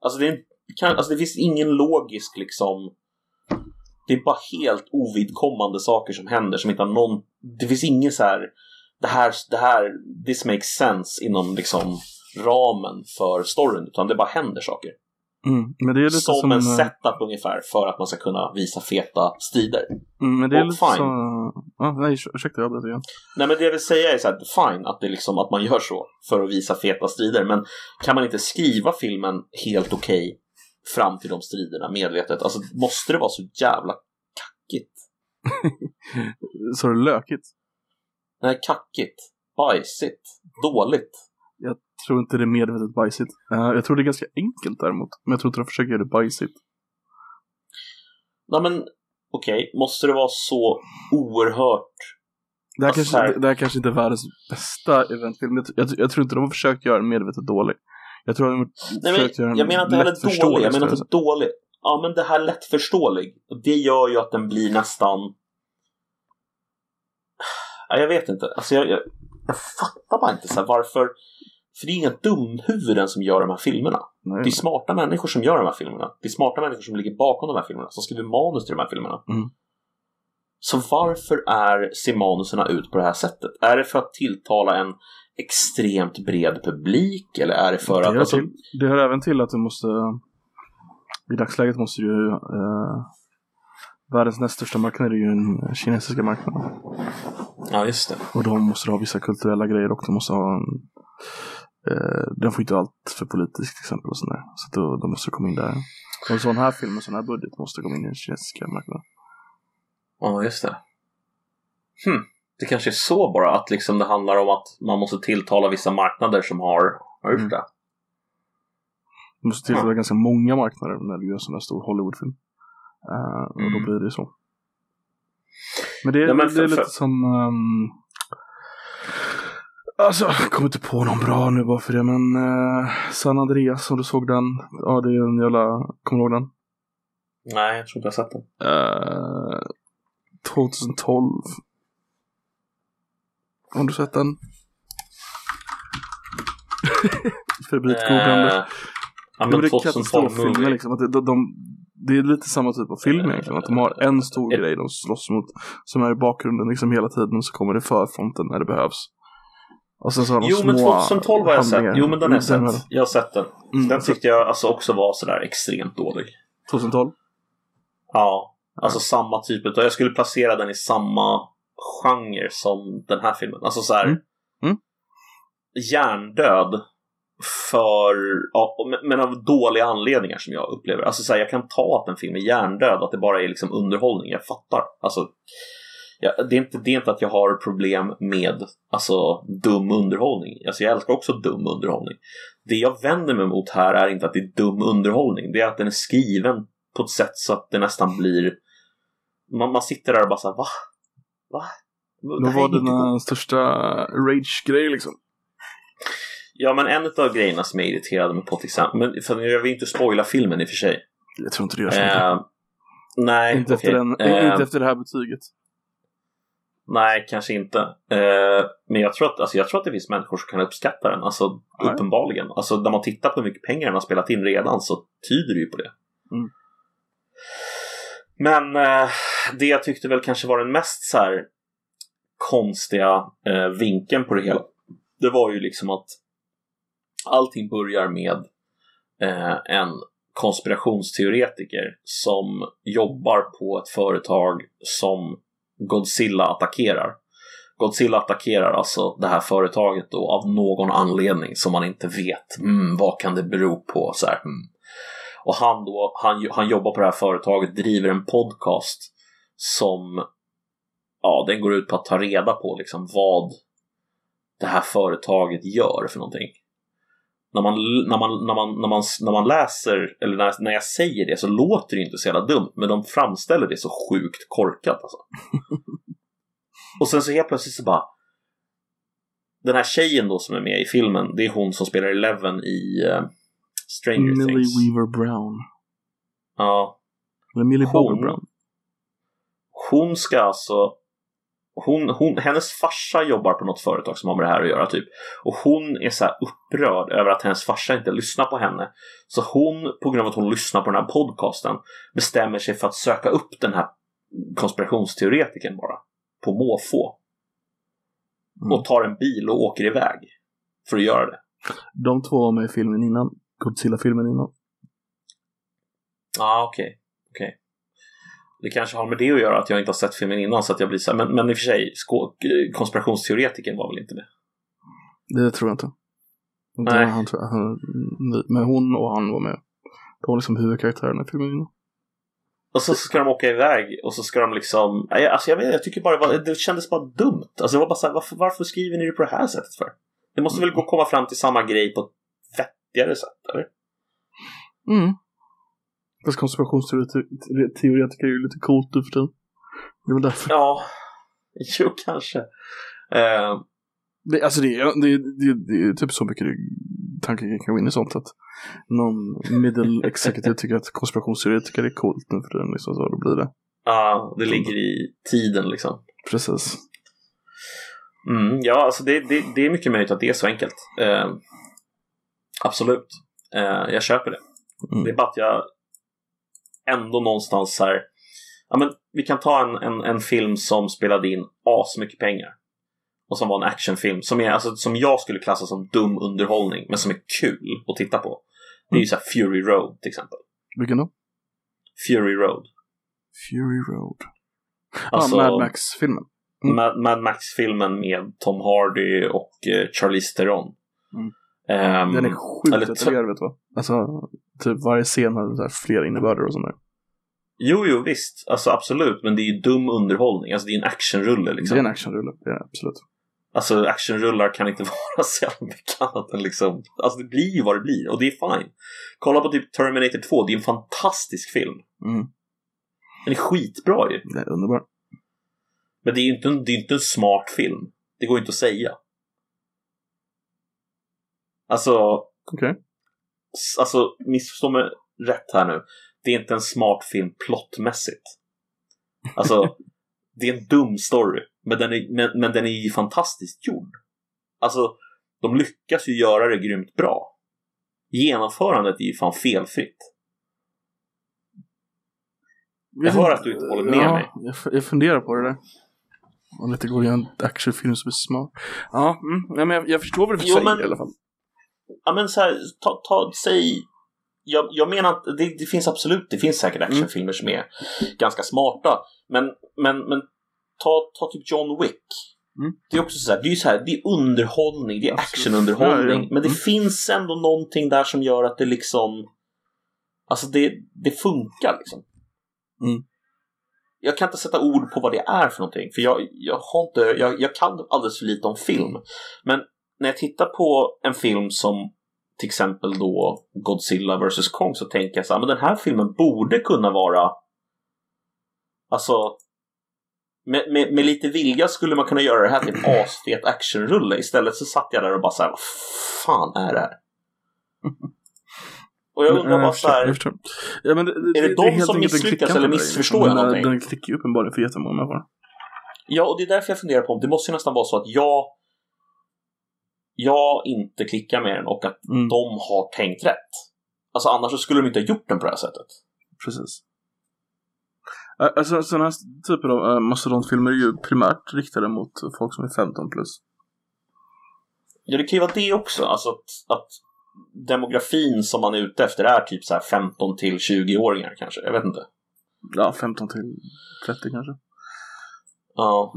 Alltså det, är, kan, alltså det finns ingen logisk liksom, det är bara helt ovidkommande saker som händer som inte har någon, det finns ingen så här, det här, det här, this makes sense inom liksom ramen för storyn, utan det bara händer saker. Mm, är Som, som... en eh, setup ungefär för att man ska kunna visa feta strider. Mm, men det är och lite fine. så... Ah, nej, urs- ursäkta, jag avbröt igen. Nej men det jag vill säga är så här, fine att, det liksom, att man gör så för att visa feta strider men kan man inte skriva filmen helt okej fram till de striderna medvetet? Alltså måste det vara så jävla kackigt? Så är det lökigt. Nej, kackigt, bajsigt, dåligt. Tror inte det är medvetet bajsigt. Eh, jag tror det är ganska enkelt däremot. Men jag tror inte de försöker göra det bajsigt. Nej men okej, måste det vara så oerhört Det här, Alltså, så här- kanske, det här kanske inte är världens bästa eventfilm. Jag, jag, jag tror inte de har försökt göra den medvetet dålig. Jag tror de har Nej, försökt göra men, den jag menar inte heller dålig, jag menar inte dålig. Ja, men det här lättförståelig. Det gör ju att den blir nästan... Ja, jag vet inte. Alltså jag, jag, jag fattar bara inte så här, varför... För det är inga dumhuvuden som gör de här filmerna. Nej, Det är smarta människor som gör de här filmerna. Det är smarta människor som ligger bakom de här filmerna, som skriver manus till de här filmerna. Mm. Så varför är, ser manuserna ut på det här sättet? Är det för att tilltala en extremt bred publik? Eller är det för det, att... Alltså, till, det hör även till att du måste... I dagsläget måste du ju... Eh, världens näst största marknad är ju den kinesiska marknaden. ja, just det. Och de måste ha vissa kulturella grejer och de måste ha en, eh, den får inte allt för politisk till exempel och sådär. Så då, då måste det komma in där. Och en sån här film med sån här budget måste komma in i den kinesiska marknaden. Ja, just det. Hm. Det kanske är så bara att liksom det handlar om att man måste tilltala vissa marknader som har, har gjort Mm. det. Du måste tillföra ganska många marknader när du gör en sån här stor Hollywoodfilm. Eh, och då Mm. blir det så. Men det, Ja, men det för- är lite för- som... ehm, alltså, jag kommer inte på någon bra nu bara för det, men uh, San Andreas, om du såg den. Ja, det är en jävla... Kommer du ihåg den? Nej, jag tror inte jag har sett den. Eh, 2012. Har du sett den? Febrilgooglande. Eh, ja, men det är 2012 katastroffilmer liksom. Att det, de, de, det är lite samma typ av film egentligen. Att de har en stor Eh. grej de slåss mot. Som är i bakgrunden liksom hela tiden. Så kommer det förfronten när det behövs. Och sen så har de Jo, små men 2012 har jag sett. Jo, men den har jag Mm, sett. Jag har sett den. Mm, Den tyckte jag alltså också var sådär extremt dålig. 2012? Ja, alltså samma typ av... Jag skulle placera den i samma genre som den här filmen. Alltså så här. Mm. Mm. Hjärndöd för... Ja, men- men av dåliga anledningar som jag upplever. Alltså så här, jag kan ta att en film är hjärndöd, att det bara är liksom underhållning. Jag fattar. Alltså, ja, det, är inte, det är inte att jag har problem med alltså, dum underhållning. Alltså, jag älskar också dum underhållning. Det jag vänder mig mot här är inte att det är dum underhållning. Det är att den är skriven på ett sätt så att det nästan blir... Man, man sitter där och bara såhär, va? Va? Vad var dina största rage-grej liksom? Ja, men en av grejerna som jag irriterade mig på till exempel, men för jag vill inte spoila filmen i och för sig. Jag tror inte det gör så mycket. Eh, nej, inte, efter okej. den, Eh, inte efter det här betyget. Nej, kanske inte. Eh, men jag tror, att, alltså, jag tror att det finns människor som kan uppskatta den. Alltså, Ja. uppenbarligen. Alltså, när man tittar på hur mycket pengar den har spelat in redan så tyder det ju på det. Mm. Men eh, det jag tyckte väl kanske var den mest så här konstiga eh, vinkeln på det hela. Det var ju liksom att allting börjar med eh, en konspirationsteoretiker som jobbar på ett företag som Godzilla attackerar. Godzilla attackerar alltså det här företaget då av någon anledning som man inte vet. Mm, vad kan det bero på? Så här, mm. Och han, då, han, han jobbar på det här företaget, driver en podcast som ja, den går ut på att ta reda på liksom vad det här företaget gör för någonting. När man, när man, när man, när man, när man läser, eller när, när jag säger det så låter det inte så jävla dumt, men de framställer det så sjukt korkat alltså. Och sen så helt plötsligt så bara den här tjejen då som är med i filmen, det är hon som spelar Eleven i uh, Stranger Millie Things. Weaver Brown. Ja, Eller Millie Bobby Brown. hon ska alltså hon, hon, hennes farsa jobbar på något företag som har med det här att göra typ. Och hon är så här upprörd över att hennes farsa inte lyssnar på henne. Så hon, på grund av att hon lyssnar på den här podcasten, bestämmer sig för att söka upp den här konspirationsteoretikern bara. På måfå. Mm. Och tar en bil och åker iväg. För att göra det. De två var med i filmen innan. Godzilla-filmen innan. Ja, ah, okej. okej. Det kanske har med det att göra att jag inte har sett filmen innan så att jag blir så här, men, men i och för sig, konspirationsteoretikern var väl inte med? Det tror jag inte. Det Nej. var Han, han, men hon och han var med. De var liksom huvudkaraktärerna i filmen innan. Och så ska de åka iväg och så ska de liksom... Alltså jag, vet, jag tycker bara det, var, det kändes bara dumt. Alltså det var bara så här, varför, varför skriver ni det på det här sättet för? Det måste väl gå komma fram till samma grej på ett vettigare sätt, eller? Mm. Fast konspirationsteoretiker är ju lite coolt nu för tiden. Det väl därför. Ja, jo kanske. Eh, Det, alltså det, det, det, det är typ så mycket tanken kan gå in i sånt att någon middle executive tycker att konspirationsteoretiker är coolt nu för tiden. Liksom, så då blir det. Ja, det ligger i tiden liksom. Precis. Mm, ja, alltså det, det, det är mycket möjligt att det är så enkelt. Eh, absolut. Eh, jag köper det. Mm. Det är bara att jag ändå någonstans här... Ja, men vi kan ta en, en, en film som spelade in asmycket pengar. Och som var en actionfilm. Som, är, alltså, som jag skulle klassa som dum underhållning. Men som är kul att titta på. Det är ju så här Fury Road till exempel. Vilken då? Fury Road. Fury Road. Alltså, ah, Mad Max-filmen. Mm. Mad, Mad Max-filmen med Tom Hardy och eh, Charlize Theron. Mm. Ehm, Den är sjukt detaljerad vet du vad? Alltså, typ varje scen har så här flera innebörder och sånt där. Jo, jo, visst. Alltså absolut. Men det är ju dum underhållning. Alltså det är en actionrulle liksom. Det är en actionrulle, det är absolut. Alltså actionrullar kan inte vara så jävla mycket annat än liksom... Alltså det blir ju vad det blir och det är fine. Kolla på typ Terminator 2, det är en fantastisk film. Mm. Den är skitbra ju. Det är underbart. Men det är ju inte, en- det är inte en smart film. Det går inte att säga. Alltså, Okej. s- alltså missförstå mig rätt här nu. Det är inte en smart film plottmässigt. Alltså, det är en dum story. Men den är, men, men den är ju fantastiskt gjord. Alltså, de lyckas ju göra det grymt bra. Genomförandet är ju fan felfritt. Jag hör att du inte håller med ja, mig. Jag, funderar på det där. Om det inte går att göra en actionfilm som är smart. Ja, mm, ja men jag, jag förstår vad du säger i alla fall. Ja men så här, ta, ta, säg... Jag, jag menar att det, det finns absolut, det finns säkert actionfilmer som är ganska smarta. Men, men, men ta, ta typ John Wick. Mm. Det är också så här, det är så här, det är underhållning, det är actionunderhållning. Ja. Men det Mm. finns ändå någonting där som gör att det liksom... Alltså det, det funkar liksom. Mm. Jag kan inte sätta ord på vad det är för någonting. För jag, jag har inte, jag, jag kan alldeles för lite om film. Men när jag tittar på en film som till exempel då Godzilla vs Kong så tänker jag så här, men den här filmen borde kunna vara alltså med, med, med lite vilja skulle man kunna göra det här till en asfet actionrulle. Istället så satt jag där och bara så här, vad fan är det här? Och jag undrar Ja, bara så här. Ja, men det, det, Är det de helt som misslyckas eller grej. missförstår jag Den- någonting? Den klickar ju uppenbarligen för jättemånga människor. Ja, och det är därför jag funderar på om det måste ju nästan vara så att jag jag inte klickar med den och att Mm, de har tänkt rätt. Alltså annars så skulle de inte ha gjort den på det här sättet. precis. Alltså sådana här typer av äh, mastodontfilmer är ju primärt riktade mot folk som är 15 plus. Ja, det kan ju vara det också. Alltså att, att demografin som man är ute efter är typ så här 15 till 20-åringar kanske. Jag vet inte. Ja, 15 till 30 kanske. Ja.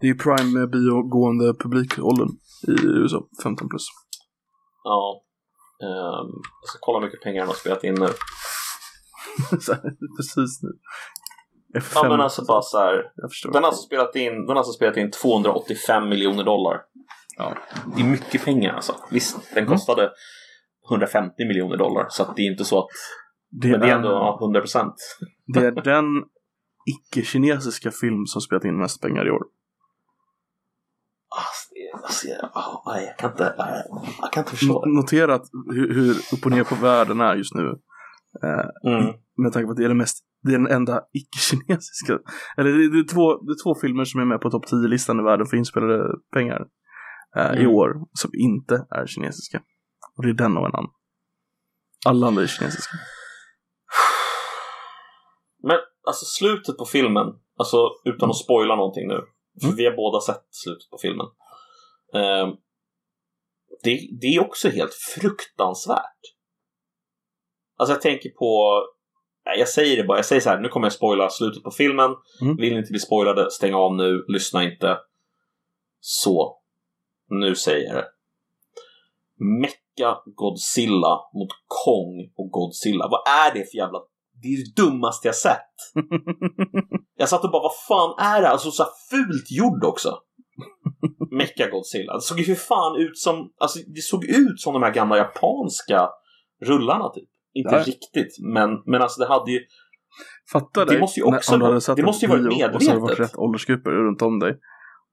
Det är ju prime biogående publikåldern i USA, 15 plus. ja. Ehm, jag ska kolla hur mycket pengar de har spelat in nu. Precis nu. Ja F5, men alltså bara så här. Den har alltså spelat in, den har alltså spelat in 285 miljoner dollar. Ja. Det är mycket pengar alltså. Visst, den Mm. kostade 150 miljoner dollar. Så att det är inte så att... Det, Men det är ändå ja, 100 procent. det är den icke-kinesiska film som spelat in mest pengar i år. Alltså, jag, ah, nej, jag kan inte, jag kan inte förstå det. Notera att hur, hur upp och ner på världen är just nu. Eh, Mm. med tanke på att det är, det mest, det är den enda icke-kinesiska. Eller det är, det, är två, det är två filmer som är med på topp 10-listan i världen för inspelade pengar. eh, I Mm. år. Som inte är kinesiska. Och det är den och en annan. Alla andra är kinesiska. Men alltså slutet på filmen, alltså utan att spoila någonting nu. För Mm. vi har båda sett slutet på filmen. Ehm, det, det är också helt fruktansvärt. Alltså jag tänker på, jag säger det bara, jag säger så här, nu kommer jag spoila slutet på filmen. Mm. Vill ni inte bli spoilade, stäng av nu, lyssna inte. Så, nu säger jag det. Mecha Godzilla mot Kong och Godzilla. Vad är det för jävla... Det är det dummaste jag sett. Jag satt och bara, vad fan är det? Alltså så här fult gjord också. Mecha Godzilla. Det såg ju för fan ut som, alltså det såg ut som de här gamla japanska rullarna typ. Inte Ja. riktigt, men, men alltså det hade ju, Fatta Det dig. måste ju när- också om du hade det måste ju vara bio Och så hade det varit medvetet. rätt åldersgrupper runt om dig.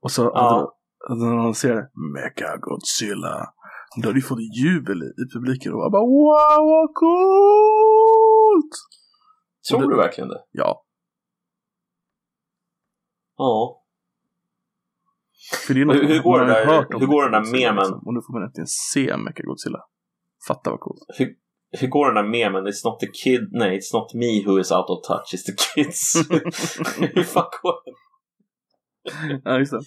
Och så Ja. hade någon ser. Mecha Godzilla. Då hade du fått jubel i, i publiken och bara wow vad coolt! tror du verkligen det? Ja, Ja. För det är Och något hur- hur går man där- hört om hur går den där Mechagodzilla, memen? liksom. Och nu får man äntligen se Mecha Godzilla. Fatta vad coolt. Hur, hur går den där memen? It's not the kid, nej, it's not me who is out of touch, it's the kids. hur fan går den? ja, just det.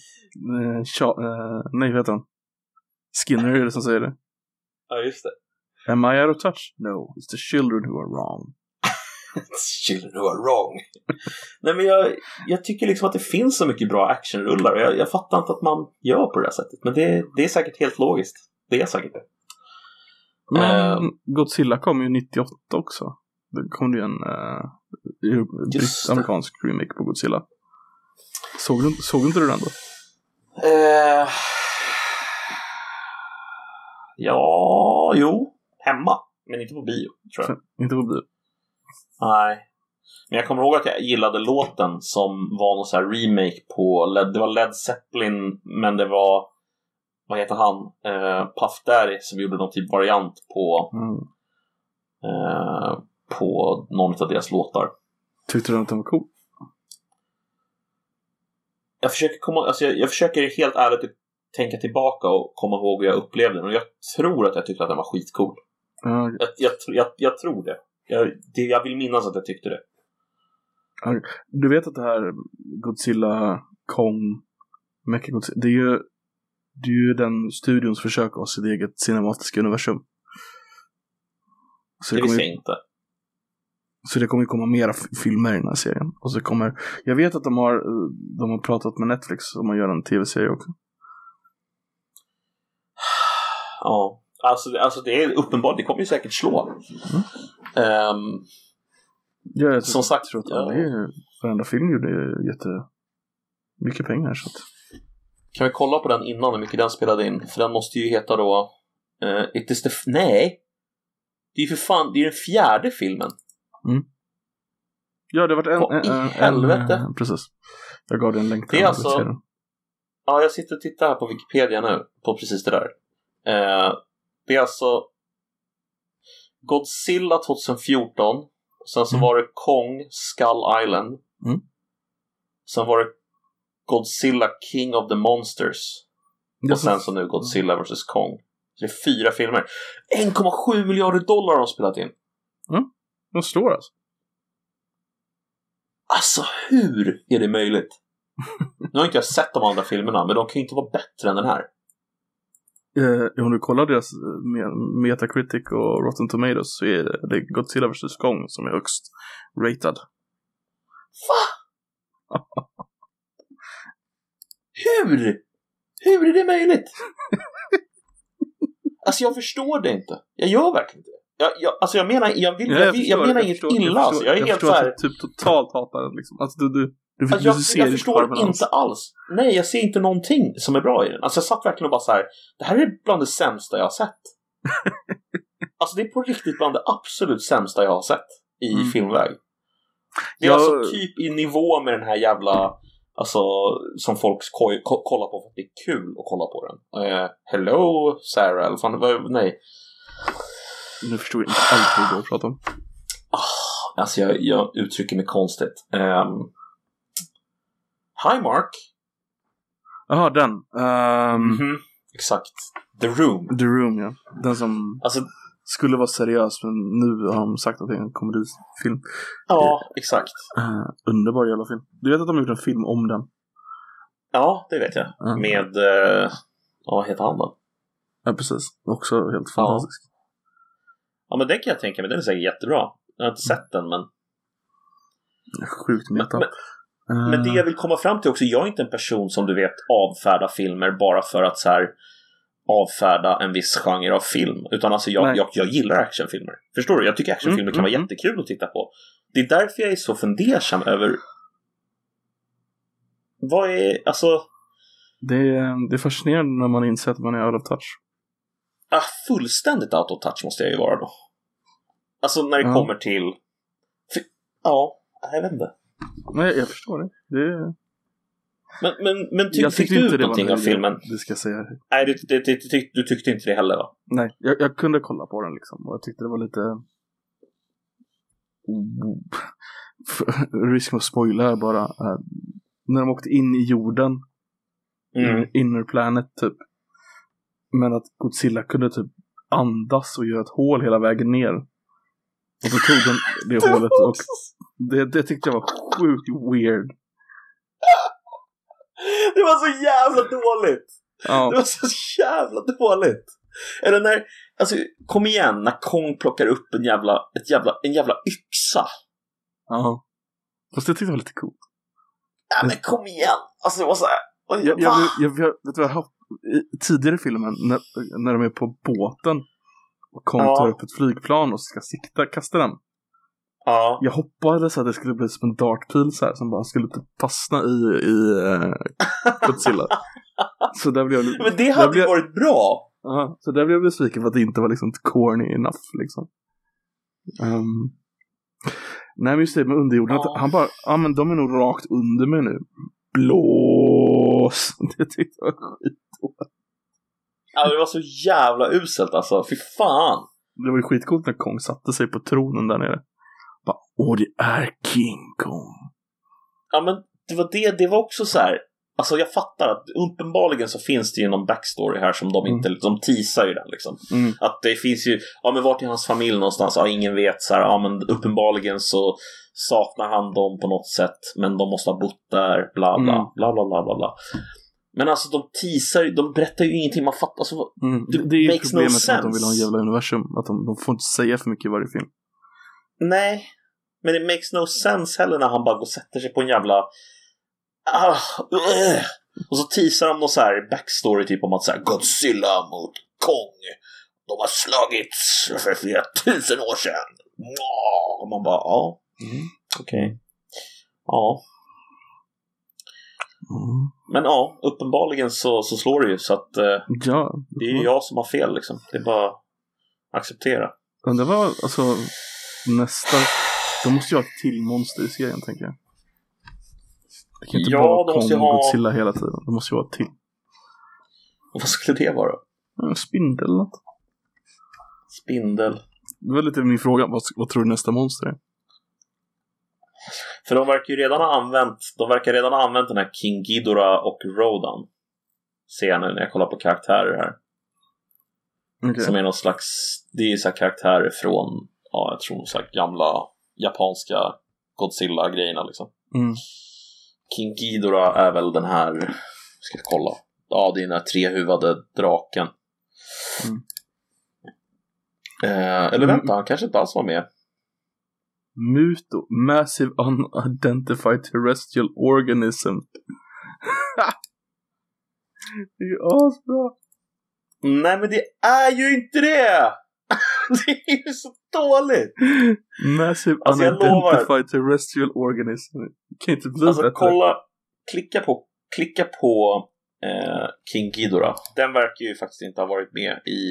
Cha- eh, nej, vad heter han? Skinner är det som säger det. Ja, just det. Am I out of touch? No, it's the children who are wrong. Children who are wrong. Nej men jag, jag tycker liksom att det finns så mycket bra actionrullar och jag, jag fattar inte att man gör på det här sättet. Men det, det är säkert helt logiskt. Det är säkert det. Men Ehm. Godzilla kom ju 98 också. Det kom ju en uh, Just det. amerikansk remake på Godzilla. Såg du, såg inte du den då? Eh, ja, jo. Hemma. Men inte på bio, tror jag. Inte på bio. Nej. Men jag kommer ihåg att jag gillade låten som var någon sån här remake på Led, det var Led Zeppelin men det var vad heter han? Eh, Puff Daddy som gjorde någon typ variant på Mm. eh, på någon av deras låtar. Tyckte du att den var cool? Jag försöker, komma, alltså jag, jag försöker helt ärligt tänka tillbaka och komma ihåg hur jag upplevde den och jag tror att jag tyckte att den var skitcool. Ja, Jag, jag, jag, jag tror det. Jag, det. Jag vill minnas att jag tyckte det. du vet att det här Godzilla, Kong, Mechagodzilla, det är ju det är ju den studions försök av sitt eget cinematiska universum. Så Det visste jag inte. så det kommer ju komma mera filmer i den här serien. Och så kommer, jag vet att de har, de har pratat med Netflix om att göra en tv-serie också. Ja, alltså, alltså det är uppenbart. Det kommer ju säkert slå. Ehm, Ja, jag Som sagt, tror att ja. är, varenda film gjorde jätte mycket pengar. Så att, kan vi kolla på den innan hur mycket den spelade in? För den måste ju heta då... eh, It is the... Nej! Det är ju för fan, det är den fjärde filmen. ja, det har varit en, Vad i en, helvete? en precis. Jag gav dig en länk till Det är alltså-. Ja, jag sitter och tittar här på Wikipedia nu, på precis det där. Eh, det är alltså Godzilla 2014, sen så Mm. var det Kong Skull Island. Mm. Sen var det Godzilla King of the Monsters. Och sen så nu Godzilla vs Kong. Så det är fyra filmer. 1,7 miljarder dollar har de spelat in. De står alltså. Alltså hur är det möjligt? Nu har inte jag sett de andra filmerna, men de kan ju inte vara bättre än den här. Eh, om du kollar deras eh, me- Metacritic och Rotten Tomatoes så är det, det är Godzilla vs Kong som är högst ratad. Va? Hur? Hur är det möjligt? Alltså jag förstår det inte. Jag gör verkligen inte det. Jag, jag, alltså jag menar, jag, vill, jag, vill, jag, menar inget förstår, illa jag alltså. förstår, Jag är helt förstår så att du typ totalt hatar den liksom. Alltså du, du, du, alltså, jag, du ser jag förstår alls. inte alls. Nej, jag ser inte någonting som är bra i den. Alltså jag satt verkligen och bara så här. Det här är bland det sämsta jag har sett. alltså det är på riktigt bland det absolut sämsta jag har sett i Mm. filmväg. Det är Jag- alltså typ i nivå med den här jävla Alltså som folk skoj, ko- kollar på för att det är kul att kolla på den. Eh, hello Sarah, eller fan, nej. Nu förstår jag inte alls vad du pratar om. Alltså jag, jag uttrycker mig konstigt. Um, Hi Mark. Jaha, den. Ehm, Mhm, Exakt. The Room. The Room, ja. Den som Alltså, skulle vara seriös, men nu har de sagt att det är en komedifilm. ja, exakt. Uh, underbar jävla film. Du vet att de har gjort en film om den? Ja, det vet jag. Mm. Med, ja, vad heter han då? Ja, precis. Också helt fantastisk. Ja, men den kan jag tänka mig. Den är säkert jättebra. Jag har inte sett den, men Sjukt meta. Men- Men det jag vill komma fram till också, jag är inte en person som du vet avfärdar filmer bara för att så här avfärda en viss genre av film. Utan alltså jag, jag, jag gillar actionfilmer. Förstår du? Jag tycker actionfilmer Mm, kan vara mm, jättekul att titta på. Det är därför jag är så fundersam över vad är, alltså, det, är, det är fascinerande när man inser att man är out of touch. Ah, fullständigt out of touch måste jag ju vara då. Alltså när det Ja. kommer till, för, ja, jag vet inte. Nej, jag förstår det. det. Men, men, men ty, jag tyckte du inte ut någonting av filmen? Det ska jag säga. Nej, du, du, du, du, du tyckte inte det heller va? Nej, jag, jag kunde kolla på den liksom. Och jag tyckte det var lite... Risk att spoila här bara. eh, när de åkte in i jorden, Mm. in- inner planet typ. Men att Godzilla kunde typ andas och göra ett hål hela vägen ner. Och så tog den det hålet och det, det tyckte jag var sjukt weird. Det var så jävla dåligt! Det Ja, var så jävla dåligt! Eller när, alltså kom igen, när Kong plockar upp en jävla, ett jävla, en jävla yxa Ja. Fast jag tyckte det var lite coolt. Ja men kom igen! Alltså det var så här. Jag, jag, jag, jag, vet du vad jag tidigare i filmen när, när de är på båten och Kong Ja. tar upp ett flygplan och ska sikta, kasta den. Ja. Jag hoppades att det skulle bli som en dartpil så här som bara skulle typ fastna i, i uh, Godzilla. så där blev jag. Men det hade blev, varit bra! Ja, så där blev jag besviken för att det inte var liksom corny enough liksom. Ehm, nej men just det med underjorden, Ja. han bara, ja men de är nog rakt under mig nu. Blås! Det tyckte jag var skit. Ja, det var så jävla uselt alltså. Fy fan! Det var ju skitcoolt när Kong satte sig på tronen där nere. Bara, åh det är King Kong. Ja men det var det, det var också så här. Alltså jag fattar att uppenbarligen så finns det ju någon backstory här som de inte, de teasar ju den liksom. Mm. Att det finns ju, ja men vart är hans familj någonstans? Ja ingen vet så här, ja men uppenbarligen så saknar han dem på något sätt men de måste ha bott där, bla bla, Mm. bla bla bla bla bla. Men alltså de teasar ju, de berättar ju ingenting, man fattar alltså, Mm. Det Det, är ju makes no problemet med att de vill ha en sense. jävla universum. Att de, de får inte säga för mycket i varje film. Nej, men det makes no sense heller när han bara går och sätter sig på en jävla... Ah. Och så teasar de någon så här backstory typ om att så här, Godzilla mot Kong. De har slagits för flera tusen år sedan. Och man bara, ja, mm, okej. Ja, Mm. men ja, uppenbarligen så, så slår det ju så att eh, Ja. det är ju jag som har fel liksom. Det är bara att acceptera. Det var alltså nästa. De måste ju ha ett till monster i serien tänker jag. Det kan inte Ja, vara Kong och ha- Godzilla hela tiden. Det måste ju vara till. Och vad skulle det vara? En spindel eller något. Spindel. Det var lite min fråga. Vad, vad tror du nästa monster är? För de verkar ju redan ha använt, de verkar redan ha använt den här King Ghidorah och Rodan. Ser jag nu när jag kollar på karaktärer här. Okej. Som är någon slags, det är ju så karaktärer från, ja jag tror så gamla japanska Godzilla-grejerna liksom. Mm. King Ghidorah är väl den här, ska jag kolla. Ja, det är den här trehuvade draken. Mm. Eh, eller Mm. vänta, han kanske inte alls var med. Muto. Massive Unidentified Terrestrial Organism. det är ju asbra. Nej men det är ju inte det! det är ju så dåligt! Massive Alltså. Unidentified Terrestrial Organism. Det kan inte bli Alltså bättre. kolla, klicka på, klicka på eh, King Ghidorah. Den verkar ju faktiskt inte ha varit med i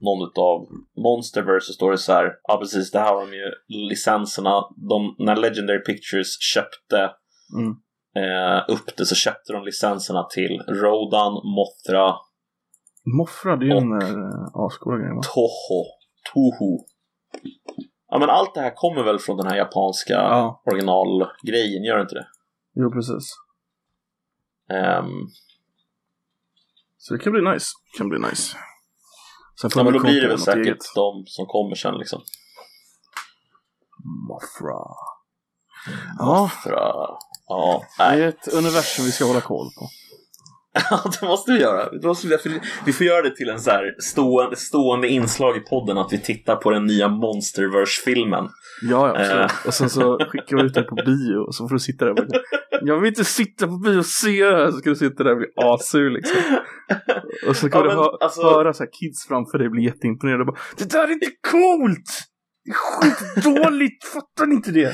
någon av Monsterverse så står det så här, ja precis, det här var de ju licenserna, de, när Legendary Pictures köpte Mm. eh, upp det så köpte de licenserna till Rodan, Mothra, Mothra, det är ju en äh, ascoola grej va? Toho, Toho. Ja men allt det här kommer väl från den här japanska Ja, originalgrejen, gör det inte det? jo precis. Ehm, Så det kan bli nice. Det kan bli nice. Sen får ja men då blir det väl säkert eget. de som kommer sen liksom. Mothra. Ja, ja, det är ett universum vi ska hålla koll på. Ja, det måste vi göra. Det måste vi, vi får göra det till en så här stående, stående inslag i podden att vi tittar på den nya Monsterverse-filmen. Ja, ja, absolut. Eh. Och sen så skickar vi ut det på bio och så får du sitta där och bara, Jag vill inte sitta på bio och se det här. Så ska du sitta där och bli assur liksom. Och så kan Ja, du hö- alltså- höra så här kids framför dig bli jätteimponerade och bara Det där är inte coolt! Det är skitdåligt! Fattar ni inte det?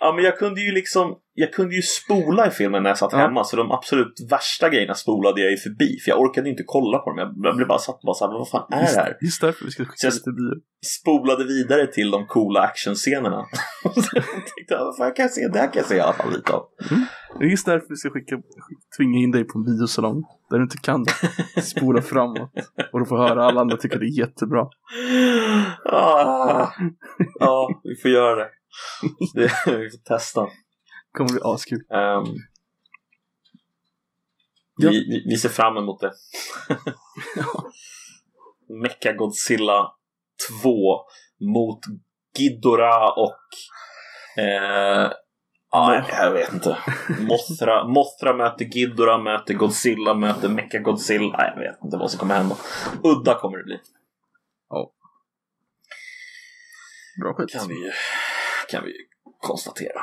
Ja, men jag kunde ju liksom, jag kunde ju spola i filmen när jag satt Ja. hemma, så de absolut värsta grejerna spolade jag ju förbi, för jag orkade inte kolla på dem. Jag- Jag blev bara satt och bara såhär, vad fan är det här? Just därför vi ska skicka till bio. Spolade vidare till de coola actionscenerna. Tänkte jag, vad fan kan jag se? Det här kan jag se i alla fall lite av. Det är just därför vi ska skicka, tvinga in dig på en biosalong. Där du inte kan spola framåt. Och du får höra alla andra tycker det är jättebra. Ah, ja, vi får göra det. det vi får testa. kommer bli askul. Ehm, Ja. vi, vi, ser fram emot det. Mecha Godzilla 2 mot Ghidorah och eh, ja, jag vet inte. Mothra, Mothra möter Ghidorah, möter Godzilla, möter Mecha Godzilla. Nej, jag vet inte vad som kommer hända. Udda kommer det bli. Bra skit. Kan vi, kan vi konstatera.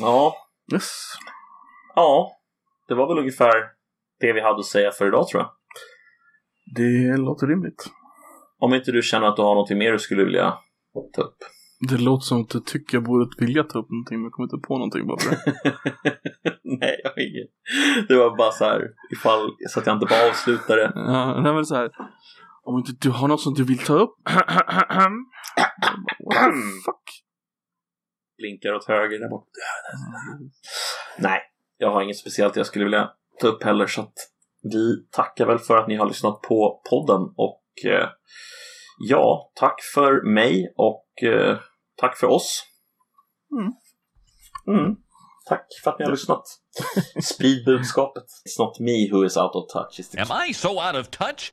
Ja, Yes. ja, det var väl ungefär det vi hade att säga för idag tror jag. Det låter rimligt. Om inte du känner att du har något mer du skulle vilja ta upp. Det låter som att du tycker jag borde vilja ta upp någonting men jag kommer inte på någonting bara för det. Nej, jag har ingen. Det var bara så här ifall så att jag inte bara avslutar det. Ja, nej men så här. Om inte du har något som du vill ta upp. What the fuck? Blinkar åt höger där borta. Nej, jag har inget speciellt jag skulle vilja ta upp heller så att vi tackar väl för att ni har lyssnat på podden och eh, ja, tack för mig och eh, tack för oss. Mm. Mm. Tack för att ni har lyssnat. Sprid budskapet. It's not me who is out of touch. Am I so out of touch?